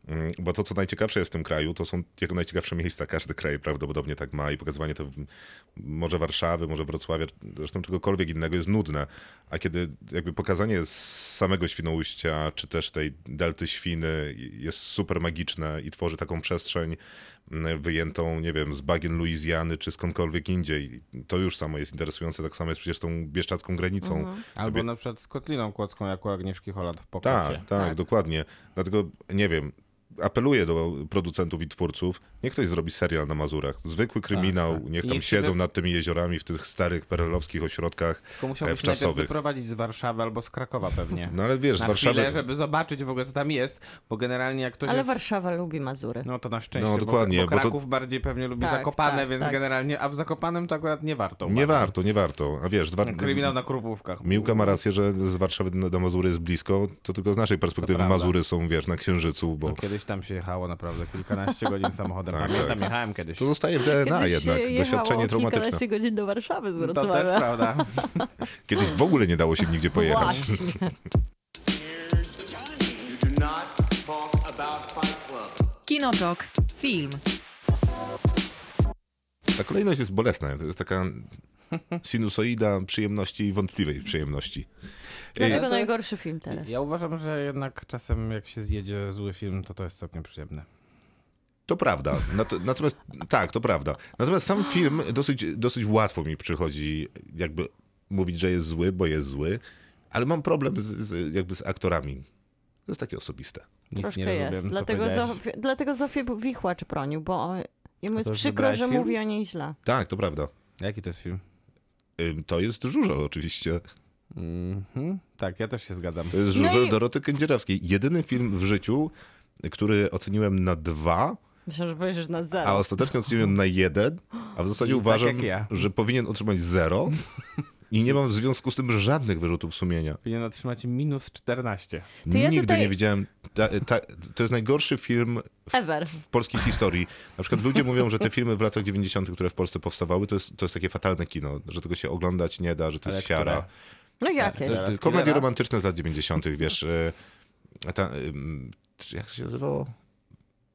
S1: Mm, Bo to, co najciekawsze jest w tym kraju, to są jego najciekawsze miejsca. Każdy kraj prawdopodobnie tak ma i pokazywanie to w- może Warszawy, może Wrocławia, zresztą czegokolwiek innego jest nudne. A kiedy jakby pokazanie samego Świnoujścia, czy też tej delty Świny jest super magiczne i tworzy taką przestrzeń wyjętą, nie wiem, z bagien Luizjany, czy skądkolwiek indziej, to już samo jest interesujące. Tak samo jest przecież tą bieszczacką granicą.
S3: Albo na przykład z Kotliną Kłodzką, jako Agnieszki Holland w pokładzie.
S1: Tak, tak, dokładnie. Dlatego nie wiem. Apeluję do producentów i twórców, niech ktoś zrobi serial na Mazurach. Zwykły kryminał,
S3: tak.
S1: niech
S3: I
S1: tam
S3: niech się
S1: siedzą
S3: wy-
S1: nad tymi jeziorami w tych starych perelowskich ośrodkach
S3: Tylko
S1: e,
S3: musiałbyś najpierw
S1: wczasowych.
S3: wyprowadzić z Warszawy albo z Krakowa pewnie.
S1: No ale wiesz, z
S3: na
S1: Warszawy...
S3: chwilę, żeby zobaczyć w ogóle, co tam jest, bo generalnie jak ktoś
S2: Ale
S3: jest...
S2: Warszawa lubi Mazury.
S3: No to na szczęście,
S1: No, dokładnie,
S3: bo,
S1: bo
S3: bo
S1: to-
S3: Kraków bardziej pewnie lubi
S2: Tak,
S3: Zakopane,
S2: tak,
S3: więc
S2: tak.
S3: generalnie, a w Zakopanem to akurat nie warto.
S1: Nie
S3: uważam.
S1: warto, nie warto. A wiesz, War...
S3: Kryminał na Krupówkach.
S1: Miłka ma rację, że z Warszawy do Mazury jest blisko, to tylko z naszej perspektywy. Mazury są, wiesz, na Księżycu, bo
S3: No, kiedyś tam się jechało naprawdę kilkanaście godzin samochodem.
S1: Tak,
S3: Pamiętam,
S1: tak.
S3: jechałem kiedyś.
S1: to zostaje w DNA
S2: Kiedyś
S1: jednak, doświadczenie traumatyczne.
S2: kilkanaście godzin do Warszawy z
S3: To też
S2: Wrocławia.
S3: prawda.
S1: Kiedyś w ogóle nie dało się nigdzie pojechać.
S2: Właśnie.
S4: Kinotok. Film.
S1: Ta kolejność jest bolesna, to jest taka sinusoida przyjemności i wątpliwej przyjemności.
S2: Dlatego
S3: to-
S2: najgorszy film teraz.
S3: Ja uważam, że jednak czasem jak się zjedzie zły film, to to jest całkiem przyjemne.
S1: To prawda. Nat- Natomiast tak, to prawda. Natomiast sam film dosyć, dosyć łatwo mi przychodzi jakby mówić, że jest zły, bo jest zły, ale mam problem z, z, jakby z aktorami. To jest takie osobiste.
S3: Nic
S2: Troszkę
S3: nie
S2: jest.
S3: rozumiem,
S2: Dlatego. Zofie, dlatego Zofię Wichłacz bronił, bo jemu jest przykro, że
S3: film?
S2: mówi o niej źle.
S1: Tak, to prawda.
S3: Jaki to jest film?
S1: To jest Żużel oczywiście.
S3: Mhm. Tak, ja też się zgadzam.
S1: To jest
S2: No
S1: Żużel
S2: i-
S1: Doroty Kędzierawskiej. Jedyny film w życiu, który oceniłem na dwa,
S2: Myślę, że powiesz na
S1: a
S2: zero.
S1: ostatecznie oceniłem na jeden, a w zasadzie
S3: I tak
S1: uważam,
S3: jak ja.
S1: że powinien otrzymać zero. I nie mam w związku z tym żadnych wyrzutów sumienia.
S3: Powinien otrzymać minus 14.
S2: To ja
S1: Nigdy
S2: tutaj-
S1: nie widziałem. Ta, ta, to jest najgorszy film w,
S2: Ever.
S1: w polskiej historii. Na przykład ludzie mówią, że te filmy w latach 90., które w Polsce powstawały, to jest, to jest takie fatalne kino, że tego się oglądać nie da, że to
S3: Ale
S1: jest siara.
S3: które?
S2: No jakieś.
S1: To
S3: Teraz
S1: jest Komedie romantyczne z lat 90., wiesz. e, a Ta, jak to się nazywało?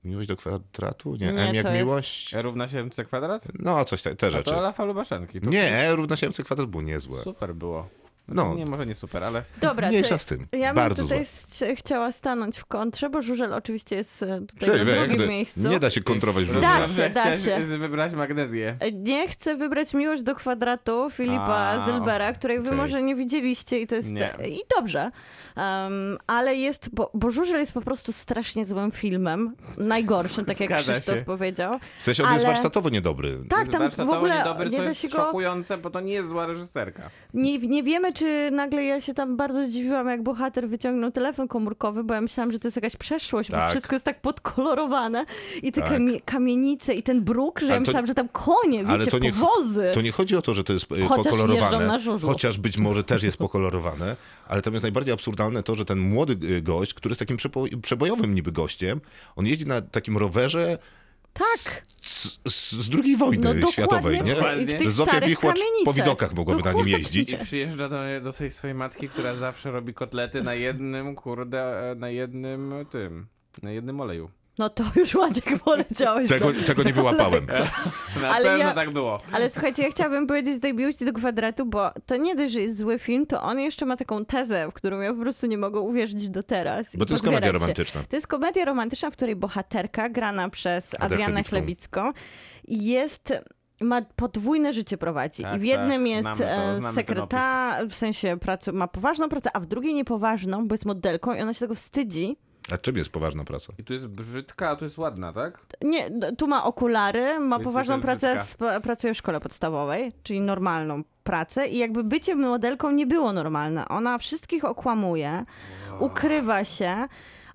S1: Miłość do kwadratu? Nie,
S2: Nie,
S1: M jak
S2: to jest-
S1: miłość?
S3: E równa się MC kwadrat?
S1: No, coś te, te
S3: A
S1: rzeczy.
S3: to Olafa Lubaszenki. To
S1: Nie, E równa się MC kwadrat było niezłe.
S3: Super było.
S1: No.
S3: Nie, może nie super, ale
S2: Dobra,
S1: Mniejsza z tym.
S2: ja bym
S1: Bardzo
S2: tutaj
S1: złe.
S2: chciała stanąć w kontrze, bo Żużel oczywiście jest e, tutaj
S1: Cześć,
S2: na drugim miejscu.
S1: Nie da się kontrować w
S2: Da się, da się.
S3: wybrać magnezję.
S2: E, Nie chcę wybrać Miłość do kwadratu Filipa
S3: A,
S2: Zylbera, której wy
S1: okej.
S2: może nie widzieliście i to jest
S3: Nie.
S2: i dobrze. Um, ale jest, bo, bo Żużel jest po prostu strasznie złym filmem. Najgorszym, tak jak
S3: Zgadza
S2: Krzysztof
S3: się.
S2: powiedział.
S1: W sensie on jest
S2: ale-
S1: warsztatowo niedobry.
S2: Tak,
S3: jest
S2: tam w ogóle
S3: niedobry,
S2: nie
S3: co
S2: da
S3: jest
S2: się go...
S3: szokujące, bo to nie jest zła reżyserka.
S2: Nie, nie wiemy, czy nagle ja się tam bardzo zdziwiłam, jak bohater wyciągnął telefon komórkowy, bo ja myślałam, że to jest jakaś przeszłość, bo
S1: Tak.
S2: wszystko jest tak podkolorowane i te
S1: Tak.
S2: kamie- kamienice i ten bruk, że
S1: Ale
S2: ja
S1: to-
S2: myślałam, że tam konie,
S1: ale
S2: wiecie,
S1: to nie-
S2: powozy.
S1: To nie chodzi o to, że to jest e,
S2: Chociaż
S1: pokolorowane,
S2: na
S1: chociaż być może też jest pokolorowane, ale tam jest najbardziej absurdalne to, że ten młody e, gość, który jest takim przebojowym niby gościem, on jeździ na takim rowerze
S2: Tak.
S1: z, z, z drugiej wojny
S2: No
S1: światowej, nie?
S2: te,
S1: Zofia Wichłacz po
S2: kamienicach.
S1: widokach mogłaby na nim jeździć.
S3: I przyjeżdża do, do tej swojej matki, która zawsze robi kotlety na jednym, kurde, e, na jednym tym, na jednym oleju.
S2: No to już Ładziek poleciałeś.
S1: Tego, tego nie wyłapałem.
S3: Na
S2: Ale
S3: pewno
S2: ja-
S3: tak było.
S2: Ale słuchajcie, ja chciałabym powiedzieć tej miłości do kwadratu, bo to nie dość, że jest zły film, to on jeszcze ma taką tezę, w którą ja po prostu nie mogę uwierzyć do teraz.
S1: Bo to jest komedia
S2: się.
S1: romantyczna.
S2: To jest komedia romantyczna, w której bohaterka, grana przez Adrianę
S1: Chlebicką.
S2: Jest ma podwójne życie prowadzi.
S3: Tak,
S2: I w jednym
S3: tak,
S2: jest
S3: znamy to,
S2: e,
S3: znamy
S2: sekretarz, w sensie pracu, ma poważną pracę, a w drugiej niepoważną, bo jest modelką i ona się tego wstydzi.
S1: A czym jest poważna praca?
S3: I tu jest brzydka, a tu jest ładna, tak?
S2: Nie, tu ma okulary, ma
S3: Więc
S2: poważną pracę, sp- pracuje w szkole podstawowej, czyli normalną pracę i jakby bycie modelką nie było normalne. Ona wszystkich okłamuje, ukrywa się,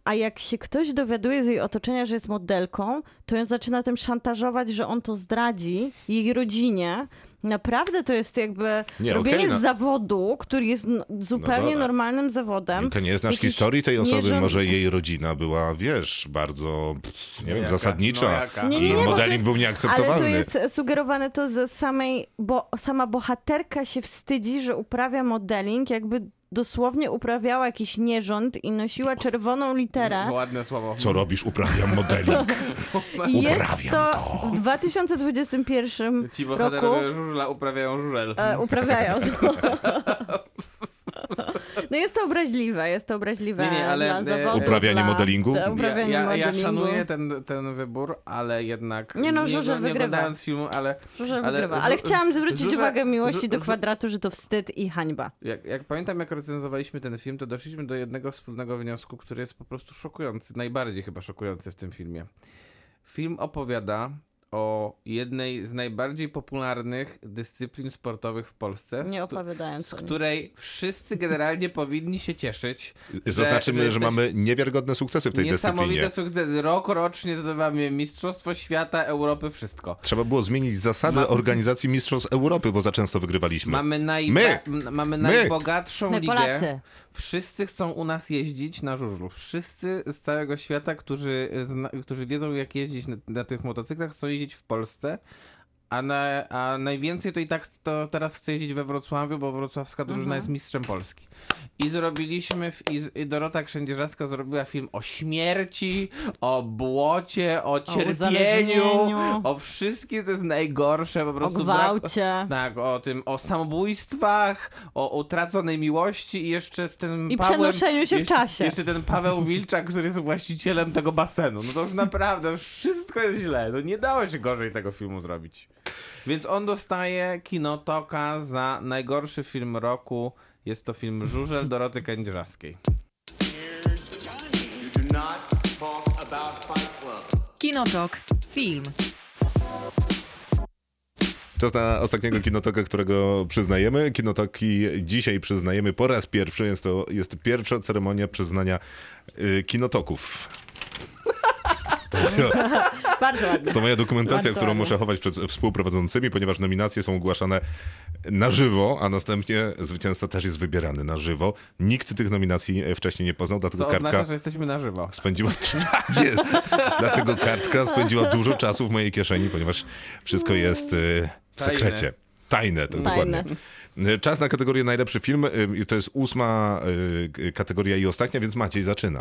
S2: a jak się ktoś dowiaduje z jej otoczenia, że jest modelką, to ją zaczyna tym szantażować, że on to zdradzi jej rodzinie. Naprawdę to jest jakby
S1: Nie,
S2: robienie
S1: okej, no.
S2: zawodu, który jest zupełnie
S1: dobra.
S2: normalnym zawodem.
S1: To nie znasz
S2: Jakiś
S1: historii tej osoby, może jej rodzina była, wiesz, bardzo, pff, nie wiem,
S3: Jaka?
S1: zasadnicza.
S3: No?
S2: Nie, nie,
S1: I
S2: nie,
S1: modeling
S2: jest-
S1: był
S2: Ale
S1: nieakceptowalny.
S2: to jest sugerowane to ze samej, bo sama bohaterka się wstydzi, że uprawia modeling, jakby dosłownie uprawiała jakiś nierząd i nosiła czerwoną literę.
S3: To ładne słowo.
S1: Co robisz? Uprawiam modeling.
S2: Jest
S1: Uprawiam
S2: to
S1: to.
S2: w 2021
S3: Ci
S2: roku
S3: bohaterowie żużla uprawiają żużel.
S2: e, uprawiają. No jest to obraźliwe, jest to obraźliwe
S3: Nie, nie, ale,
S2: dla zawodu.
S1: Uprawianie
S2: dla,
S1: modelingu?
S2: Dla
S3: Ja,
S2: uprawiania
S3: ja, ja
S2: modelingu.
S3: szanuję ten, ten wybór, ale jednak.
S2: Nie no, Żużel
S3: nie, nie
S2: wygrywa.
S3: oglądając filmu, ale
S2: Żużel
S3: ale
S2: wygrywa. Ale chciałam zwrócić
S3: żużel-
S2: uwagę miłości
S3: żu-
S2: do kwadratu, że to wstyd i hańba.
S3: jak, jak pamiętam, jak recenzowaliśmy ten film, to doszliśmy do jednego wspólnego wniosku, który jest po prostu szokujący, najbardziej chyba szokujący w tym filmie. Film opowiada o jednej z najbardziej popularnych dyscyplin sportowych w Polsce,
S2: Nie opowiadając
S3: z której wszyscy generalnie powinni się cieszyć.
S1: Zaznaczymy, że,
S3: jesteś-
S1: mamy niewiarygodne sukcesy w tej
S3: Niesamowite
S1: dyscyplinie.
S3: sukcesy. Rok rocznie zdobywamy Mistrzostwo Świata, Europy, wszystko.
S1: Trzeba było zmienić zasady
S3: Ma-
S1: organizacji Mistrzostw Europy, bo za często wygrywaliśmy.
S3: Mamy, najba-
S1: My!
S3: mamy
S1: My!
S3: najbogatszą
S2: My
S3: ligę.
S2: Polacy.
S3: Wszyscy chcą u nas jeździć na żużlu. Wszyscy z całego świata, którzy, zna, którzy wiedzą jak jeździć na, na tych motocyklach, chcą jeździć w Polsce. A, na, a najwięcej to i tak to teraz chce jeździć we Wrocławiu, bo wrocławska drużyna
S2: Mhm.
S3: jest mistrzem Polski. I zrobiliśmy, w, i, i Dorota Krzędzierzawska zrobiła film o śmierci, o błocie, o cierpieniu,
S2: uzależnieniu.
S3: o wszystkim, to jest najgorsze po
S2: O
S3: prostu. brak-
S2: gwałcie.
S3: tak, o tym, o samobójstwach, o utraconej miłości i jeszcze z tym
S2: I
S3: Pawłem,
S2: przenoszeniu się w
S3: jeszcze,
S2: czasie.
S3: Jeszcze ten Paweł Wilczak, który jest właścicielem tego basenu. No to już naprawdę wszystko jest źle. No nie dało się gorzej tego filmu zrobić. Więc on dostaje Kinotoka za najgorszy film roku. Jest to film Żużel Doroty
S5: Club.
S4: Kinotok. Film.
S1: Czas na ostatniego kinotoka, którego przyznajemy. Kinotoki dzisiaj przyznajemy po raz pierwszy. Jest to jest pierwsza ceremonia przyznania y, kinotoków. To,
S2: Bardzo ładnie.
S1: To moja dokumentacja,
S2: Bardzo
S1: którą
S2: ładnie.
S1: muszę chować przed współprowadzącymi, ponieważ nominacje są ogłaszane na żywo, a następnie zwycięzca też jest wybierany na żywo. Nikt tych nominacji wcześniej nie poznał, dlatego
S3: Co
S1: kartka
S3: oznacza, że jesteśmy na żywo.
S1: spędziła... Tak jest! Dlatego kartka spędziła dużo czasu w mojej kieszeni, ponieważ wszystko jest e, w sekrecie. Tajne,
S2: Tajne.
S1: dokładnie. Czas na kategorię najlepszy film. i To jest ósma e, kategoria i ostatnia, więc Maciej zaczyna.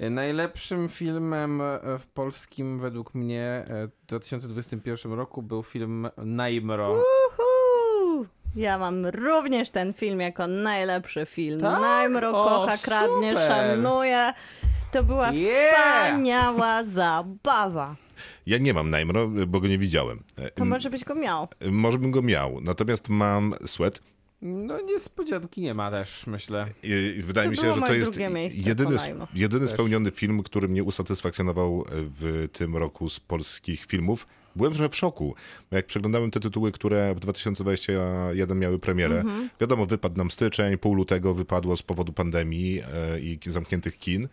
S3: Najlepszym filmem e, w polskim według mnie e, w 2021 roku był film Najmro.
S2: Uhu! Ja mam również ten film jako najlepszy film.
S3: Tak?
S2: Najmro
S3: O,
S2: kocha, kradnie, szanuje. To była
S3: Yeah!
S2: wspaniała zabawa.
S1: Ja nie mam Najmro, bo go nie widziałem. E,
S2: To może byś go miał.
S1: Może bym go miał, natomiast mam Sweat.
S3: No niespodzianki nie ma też, myślę.
S1: I i wydaje
S2: To
S1: mi się, że to jest
S2: drugie miejsce
S1: jedyny, jedyny spełniony film, który mnie usatysfakcjonował w tym roku z polskich filmów. Byłem trochę w szoku, bo jak przeglądałem te tytuły, które w 2021 miały premierę,
S2: Mhm.
S1: wiadomo, wypadł nam styczeń, pół lutego wypadło z powodu pandemii e, i zamkniętych kin.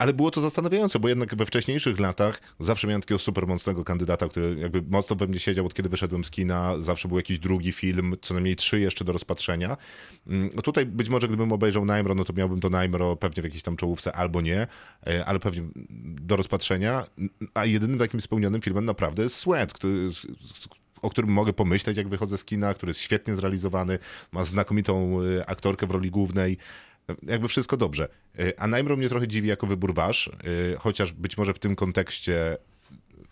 S1: Ale było to zastanawiające, bo jednak we wcześniejszych latach zawsze miałem takiego super mocnego kandydata, który jakby mocno we mnie siedział od kiedy wyszedłem z kina. Zawsze był jakiś drugi film, co najmniej trzy jeszcze do rozpatrzenia. Mm, No tutaj być może gdybym obejrzał Najmro, no to miałbym to Najmro pewnie w jakiejś tam czołówce albo nie, e, ale pewnie do rozpatrzenia. A jedynym takim spełnionym filmem naprawdę jest Sweat, który, o którym mogę pomyśleć, jak wychodzę z kina, który jest świetnie zrealizowany, ma znakomitą e, aktorkę w roli głównej. Jakby wszystko dobrze. E, A Najmro mnie trochę dziwi jako wybór wasz, e, chociaż być może w tym kontekście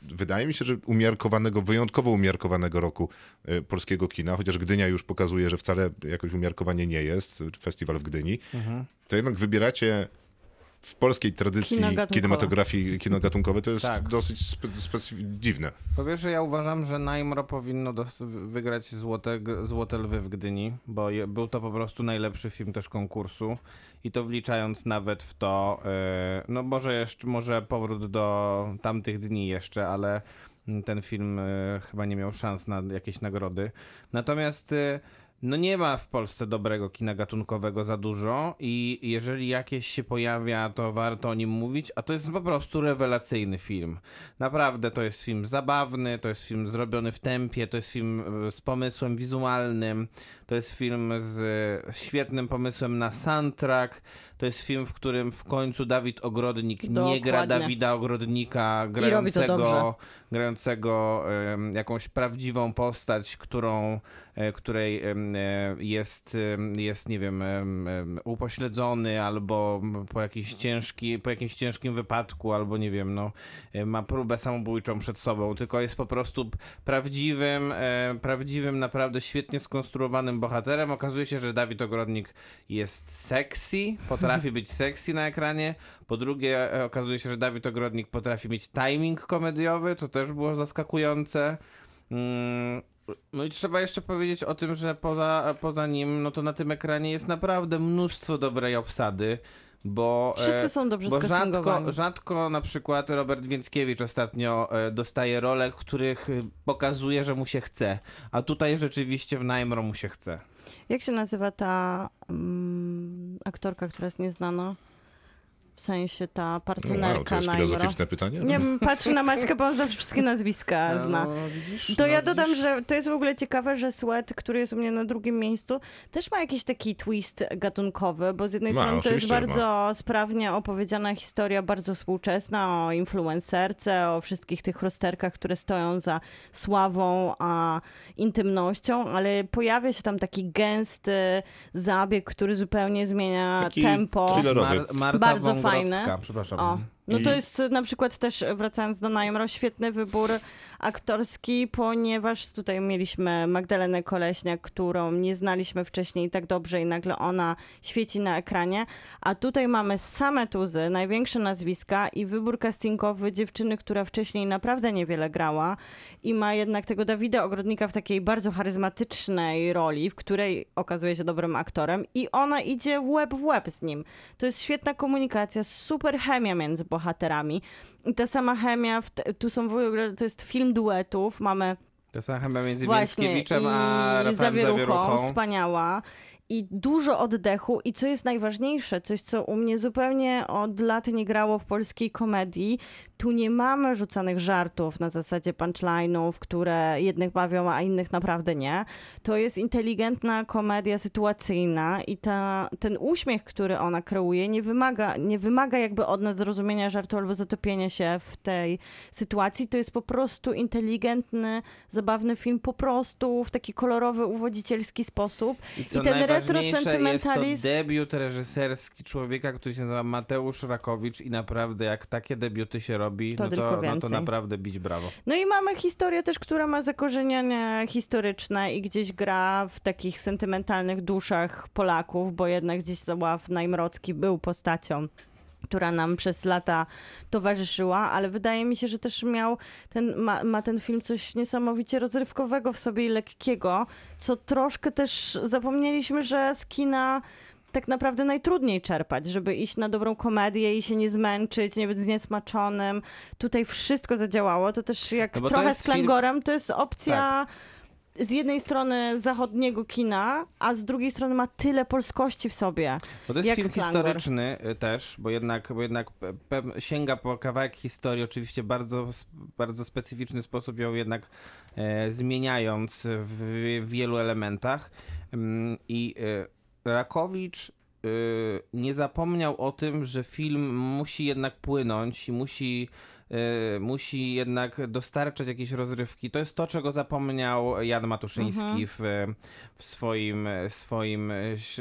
S1: wydaje mi się, że umiarkowanego, wyjątkowo umiarkowanego roku e, polskiego kina, chociaż Gdynia już pokazuje, że wcale jakoś umiarkowanie nie jest, festiwal w Gdyni, to jednak wybieracie w polskiej tradycji
S2: Kino gatunkowe.
S1: kinematografii kinogatunkowej, to jest
S3: Tak.
S1: dosyć spe, specyf- dziwne.
S3: Po pierwsze, ja uważam, że Najmro powinno dos- wygrać złote, złote lwy w Gdyni, bo je, był to po prostu najlepszy film też konkursu i to wliczając nawet w to, e, no może jeszcze, może powrót do tamtych dni jeszcze, ale ten film e, chyba nie miał szans na jakieś nagrody. Natomiast e, no nie ma w Polsce dobrego kina gatunkowego za dużo i jeżeli jakieś się pojawia, to warto o nim mówić, a to jest po prostu rewelacyjny film. Naprawdę to jest film zabawny, to jest film zrobiony w tempie, to jest film e, z pomysłem wizualnym, to jest film z e, świetnym pomysłem na soundtrack, to jest film, w którym w końcu Dawid Ogrodnik nie gra
S2: Dokładnie.
S3: Dawida Ogrodnika grającego, grającego em, jakąś prawdziwą postać, którą, e, której e, jest, jest, nie wiem, em, em, upośledzony albo po, jakiś ciężki, po jakimś ciężkim wypadku, albo nie wiem, no, e, ma próbę samobójczą przed sobą, tylko jest po prostu prawdziwym, prawdziwym, naprawdę świetnie skonstruowanym bohaterem. Okazuje się, że Dawid Ogrodnik jest sexy, potrafi być sexy na ekranie. Po drugie, e, okazuje się, że Dawid Ogrodnik potrafi mieć timing komediowy, to też było zaskakujące. Mm, No i trzeba jeszcze powiedzieć o tym, że poza, poza nim, no to na tym ekranie jest naprawdę mnóstwo dobrej obsady, bo... e,
S2: Wszyscy są dobrze
S3: bo rzadko, rzadko na przykład Robert Więckiewicz ostatnio e, dostaje role, których pokazuje, że mu się chce. A tutaj rzeczywiście w Najmro mu się chce.
S2: Jak się nazywa ta mm, aktorka, która jest nieznana? W sensie ta
S1: Wow,
S2: partnerka
S1: to jest
S2: Najmro.
S1: filozoficzne pytanie?
S2: Nie wiem, patrzy na Maćkę, bo on zawsze wszystkie nazwiska zna.
S3: No, widzisz?
S2: To
S3: No,
S2: ja dodam,
S3: widzisz?
S2: że to jest w ogóle ciekawe, że Sweat, który jest u mnie na drugim miejscu, też ma jakiś taki twist gatunkowy, bo z jednej
S1: Ma,
S2: strony to jest bardzo sprawnie opowiedziana historia, bardzo współczesna o influencerce, o wszystkich tych rozterkach, które stoją za sławą, a intymnością, ale pojawia się tam taki gęsty zabieg, który zupełnie zmienia
S1: Taki
S2: tempo.
S3: Mar- Marta
S2: Bardzo
S3: Wągrodzka,
S2: fajne.
S3: przepraszam.
S2: O, no to jest na przykład też, wracając do Najmro, świetny wybór aktorski, ponieważ tutaj mieliśmy Magdalenę Koleśniak, którą nie znaliśmy wcześniej tak dobrze i nagle ona świeci na ekranie, a tutaj mamy same tuzy, największe nazwiska i wybór castingowy dziewczyny, która wcześniej naprawdę niewiele grała i ma jednak tego Dawida Ogrodnika w takiej bardzo charyzmatycznej roli, w której okazuje się dobrym aktorem i ona idzie w łeb w łeb z nim. To jest świetna komunikacja, super chemia między bohaterami. I ta sama chemia, te, tu są w ogóle, to jest film duetów, mamy
S3: To sama chyba między
S2: właśnie
S3: Więckiewiczem
S2: i
S3: a Rafałem
S2: Zawieruchą,
S3: Zawieruchą.
S2: wspaniała. I dużo oddechu i co jest najważniejsze, coś co u mnie zupełnie od lat nie grało w polskiej komedii, tu nie mamy rzucanych żartów na zasadzie punchline'ów, które jednych bawią, a innych naprawdę nie. To jest inteligentna komedia sytuacyjna i ta, ten uśmiech, który ona kreuje, nie wymaga, nie wymaga jakby od nas zrozumienia żartu albo zatopienia się w tej sytuacji. To jest po prostu inteligentny, zabawny film, po prostu w taki kolorowy, uwodzicielski sposób.
S3: I
S2: I ten
S3: najważniejsze jest to
S2: retrosentymentalizm-
S3: debiut reżyserski człowieka, który się nazywa Mateusz Rakowicz i naprawdę jak takie debiuty się robi,
S2: To
S3: no, to, no to naprawdę bić brawo.
S2: No i mamy historię też, która ma zakorzenienia historyczne i gdzieś gra w takich sentymentalnych duszach Polaków, bo jednak gdzieś Załław Najmrocki był postacią która nam przez lata towarzyszyła, ale wydaje mi się, że też miał ten, ma, ma ten film coś niesamowicie rozrywkowego w sobie i lekkiego, co troszkę też zapomnieliśmy, że z kina tak naprawdę najtrudniej czerpać, żeby iść na dobrą komedię i się nie zmęczyć, nie być zniesmaczonym. Tutaj wszystko zadziałało. To też jak
S3: No
S2: trochę z
S3: film- Tak.
S2: Klangorem, to jest opcja z jednej strony zachodniego kina, a z drugiej strony ma tyle polskości w sobie.
S3: Bo to jest film
S2: Klangor.
S3: historyczny y, też, bo jednak, bo jednak sięga po kawałek historii, oczywiście bardzo, bardzo specyficzny sposób ją jednak e, zmieniając w wielu elementach. Ym, I e, Rakowicz e, nie zapomniał o tym, że film musi jednak płynąć i musi musi jednak dostarczać jakieś rozrywki. To jest to, czego zapomniał Jan Matuszyński w, w swoim, swoim,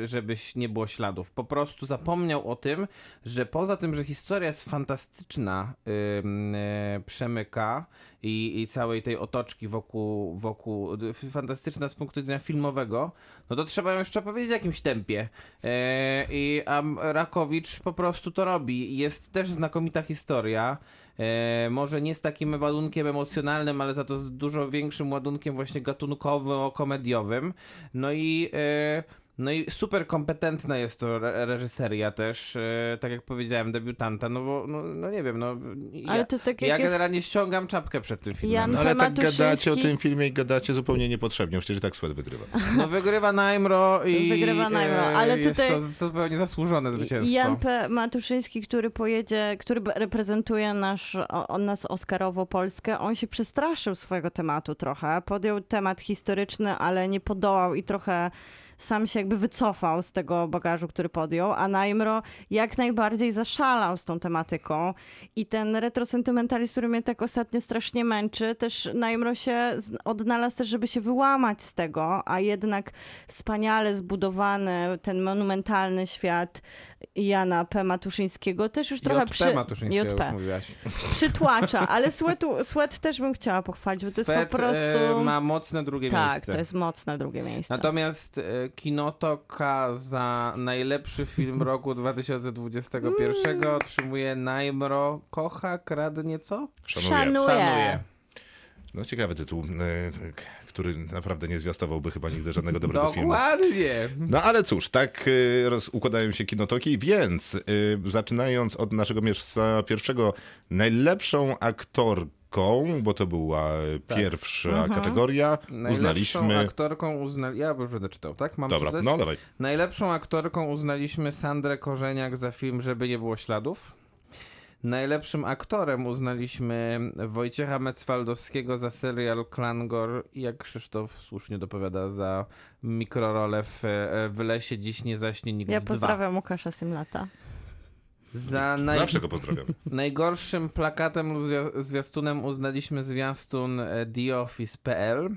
S3: żebyś nie było śladów. Po prostu zapomniał o tym, że poza tym, że historia jest fantastyczna, e, przemyka i, i całej tej otoczki wokół, wokół, fantastyczna z punktu widzenia filmowego, no to trzeba ją jeszcze powiedzieć w jakimś tempie. I a Rakowicz po prostu to robi. Jest też znakomita historia. E, może nie z takim ładunkiem emocjonalnym, ale za to z dużo większym ładunkiem właśnie gatunkowo-komediowym. No i, e, no i super kompetentna jest to re- reżyseria też, e, tak jak powiedziałem, debiutanta, no bo, no, no nie wiem, no
S2: Ale
S3: ja,
S2: to tak
S3: ja
S2: jak jest...
S3: generalnie ściągam czapkę przed tym filmem.
S1: No ale tak
S2: Matuszyński-
S1: gadacie o tym filmie i gadacie zupełnie niepotrzebnie. Przecież tak Sweat wygrywa.
S3: No wygrywa Najmro i
S2: Wygrywa Najmro,
S3: e,
S2: ale
S3: jest
S2: tutaj-
S3: to zupełnie zasłużone zwycięstwo.
S2: Jan P. Matuszyński, który pojedzie, który reprezentuje nasz, o nas Oscarowo Polskę, on się przestraszył swojego tematu trochę. Podjął temat historyczny, ale nie podołał i trochę sam się jakby wycofał z tego bagażu, który podjął, a Najmro jak najbardziej zaszalał z tą tematyką i ten retrosentymentalizm, który mnie tak ostatnio strasznie męczy, też Najmro się odnalazł też, żeby się wyłamać z tego, a jednak wspaniale zbudowany ten monumentalny świat Jana P. Matuszyńskiego też już trochę
S3: JP
S2: przy...
S3: Matuszyńskiego
S2: JP.
S3: już mówiłaś.
S2: przytłacza, ale Sweatu, Sweat też bym chciała pochwalić, bo to jest
S3: Swet,
S2: po prostu...
S3: e, ma mocne drugie
S2: tak,
S3: miejsce.
S2: to jest mocne drugie miejsce.
S3: Natomiast e, Kinotoka za najlepszy film roku 2021
S2: Mm.
S3: otrzymuje Najmro Kocha, kradnie co?
S1: Szanuję.
S2: Szanuję.
S3: Szanuje.
S1: No ciekawy tytuł, e, który naprawdę nie zwiastowałby chyba nigdy żadnego dobrego filmu.
S3: Dokładnie.
S1: No ale cóż, tak roz, układają się kinotoki, więc y, zaczynając od naszego miejsca pierwszego, najlepszą aktorką, bo to była pierwsza kategoria,
S3: Tak. Najlepszą
S1: uznaliśmy...
S3: aktorką uznali... Ja już będę czytał, tak? Mam
S1: Dobra, no dawaj.
S3: Najlepszą aktorką uznaliśmy Sandrę Korzeniak za film Żeby nie było śladów. Najlepszym aktorem uznaliśmy Wojciecha Mecwaldowskiego za serial Klangor i jak Krzysztof słusznie dopowiada za mikrorolę w, e, w lesie Dziś nie zaśnie nikt
S2: Ja
S3: dwa.
S2: pozdrawiam Łukasza Symlata.
S3: Za naj...
S1: Zawsze go pozdrawiam.
S3: najgorszym plakatem lub zwia- zwiastunem uznaliśmy zwiastun e, TheOffice.pl.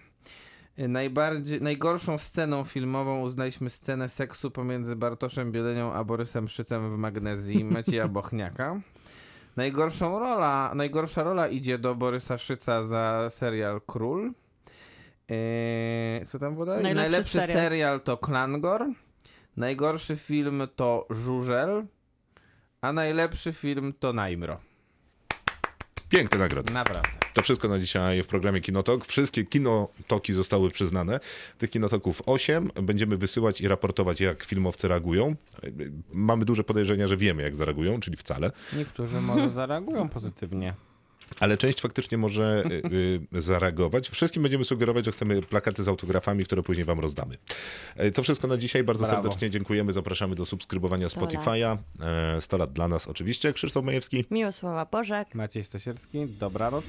S3: E, Najbardziej, najgorszą sceną filmową uznaliśmy scenę seksu pomiędzy Bartoszem Bielenią a Borysem Szycem w Magnezji Macieja Bochniaka. Najgorszą rola, najgorsza rola idzie do Borysa Szyca za serial Król. Eee, co tam było dalej?
S2: Najlepszy
S3: Najlepszy
S2: serial.
S3: serial to Klangor. Najgorszy film to Żużel. A najlepszy film to Najmro.
S1: Piękne nagrody.
S3: Naprawdę.
S1: To wszystko na dzisiaj w programie Kinotok. Wszystkie kinotoki zostały przyznane. Tych kinotoków 8. Będziemy wysyłać i raportować, jak filmowcy reagują. Mamy duże podejrzenia, że wiemy, jak zareagują, czyli wcale.
S3: Niektórzy może zareagują pozytywnie.
S1: Ale część faktycznie może y, y, zareagować. Wszystkim będziemy sugerować, że chcemy plakaty z autografami, które później wam rozdamy. E, To wszystko na dzisiaj. Bardzo
S3: Brawo.
S1: serdecznie dziękujemy. Zapraszamy do subskrybowania
S2: 100 lat.
S1: Spotify'a. E, 100 lat dla nas oczywiście. Krzysztof Majewski.
S2: Miłosława Bożek.
S3: Maciej Stosierski, dobranoc.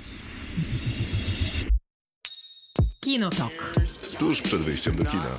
S4: Kinotok.
S1: Tuż przed wyjściem do kina.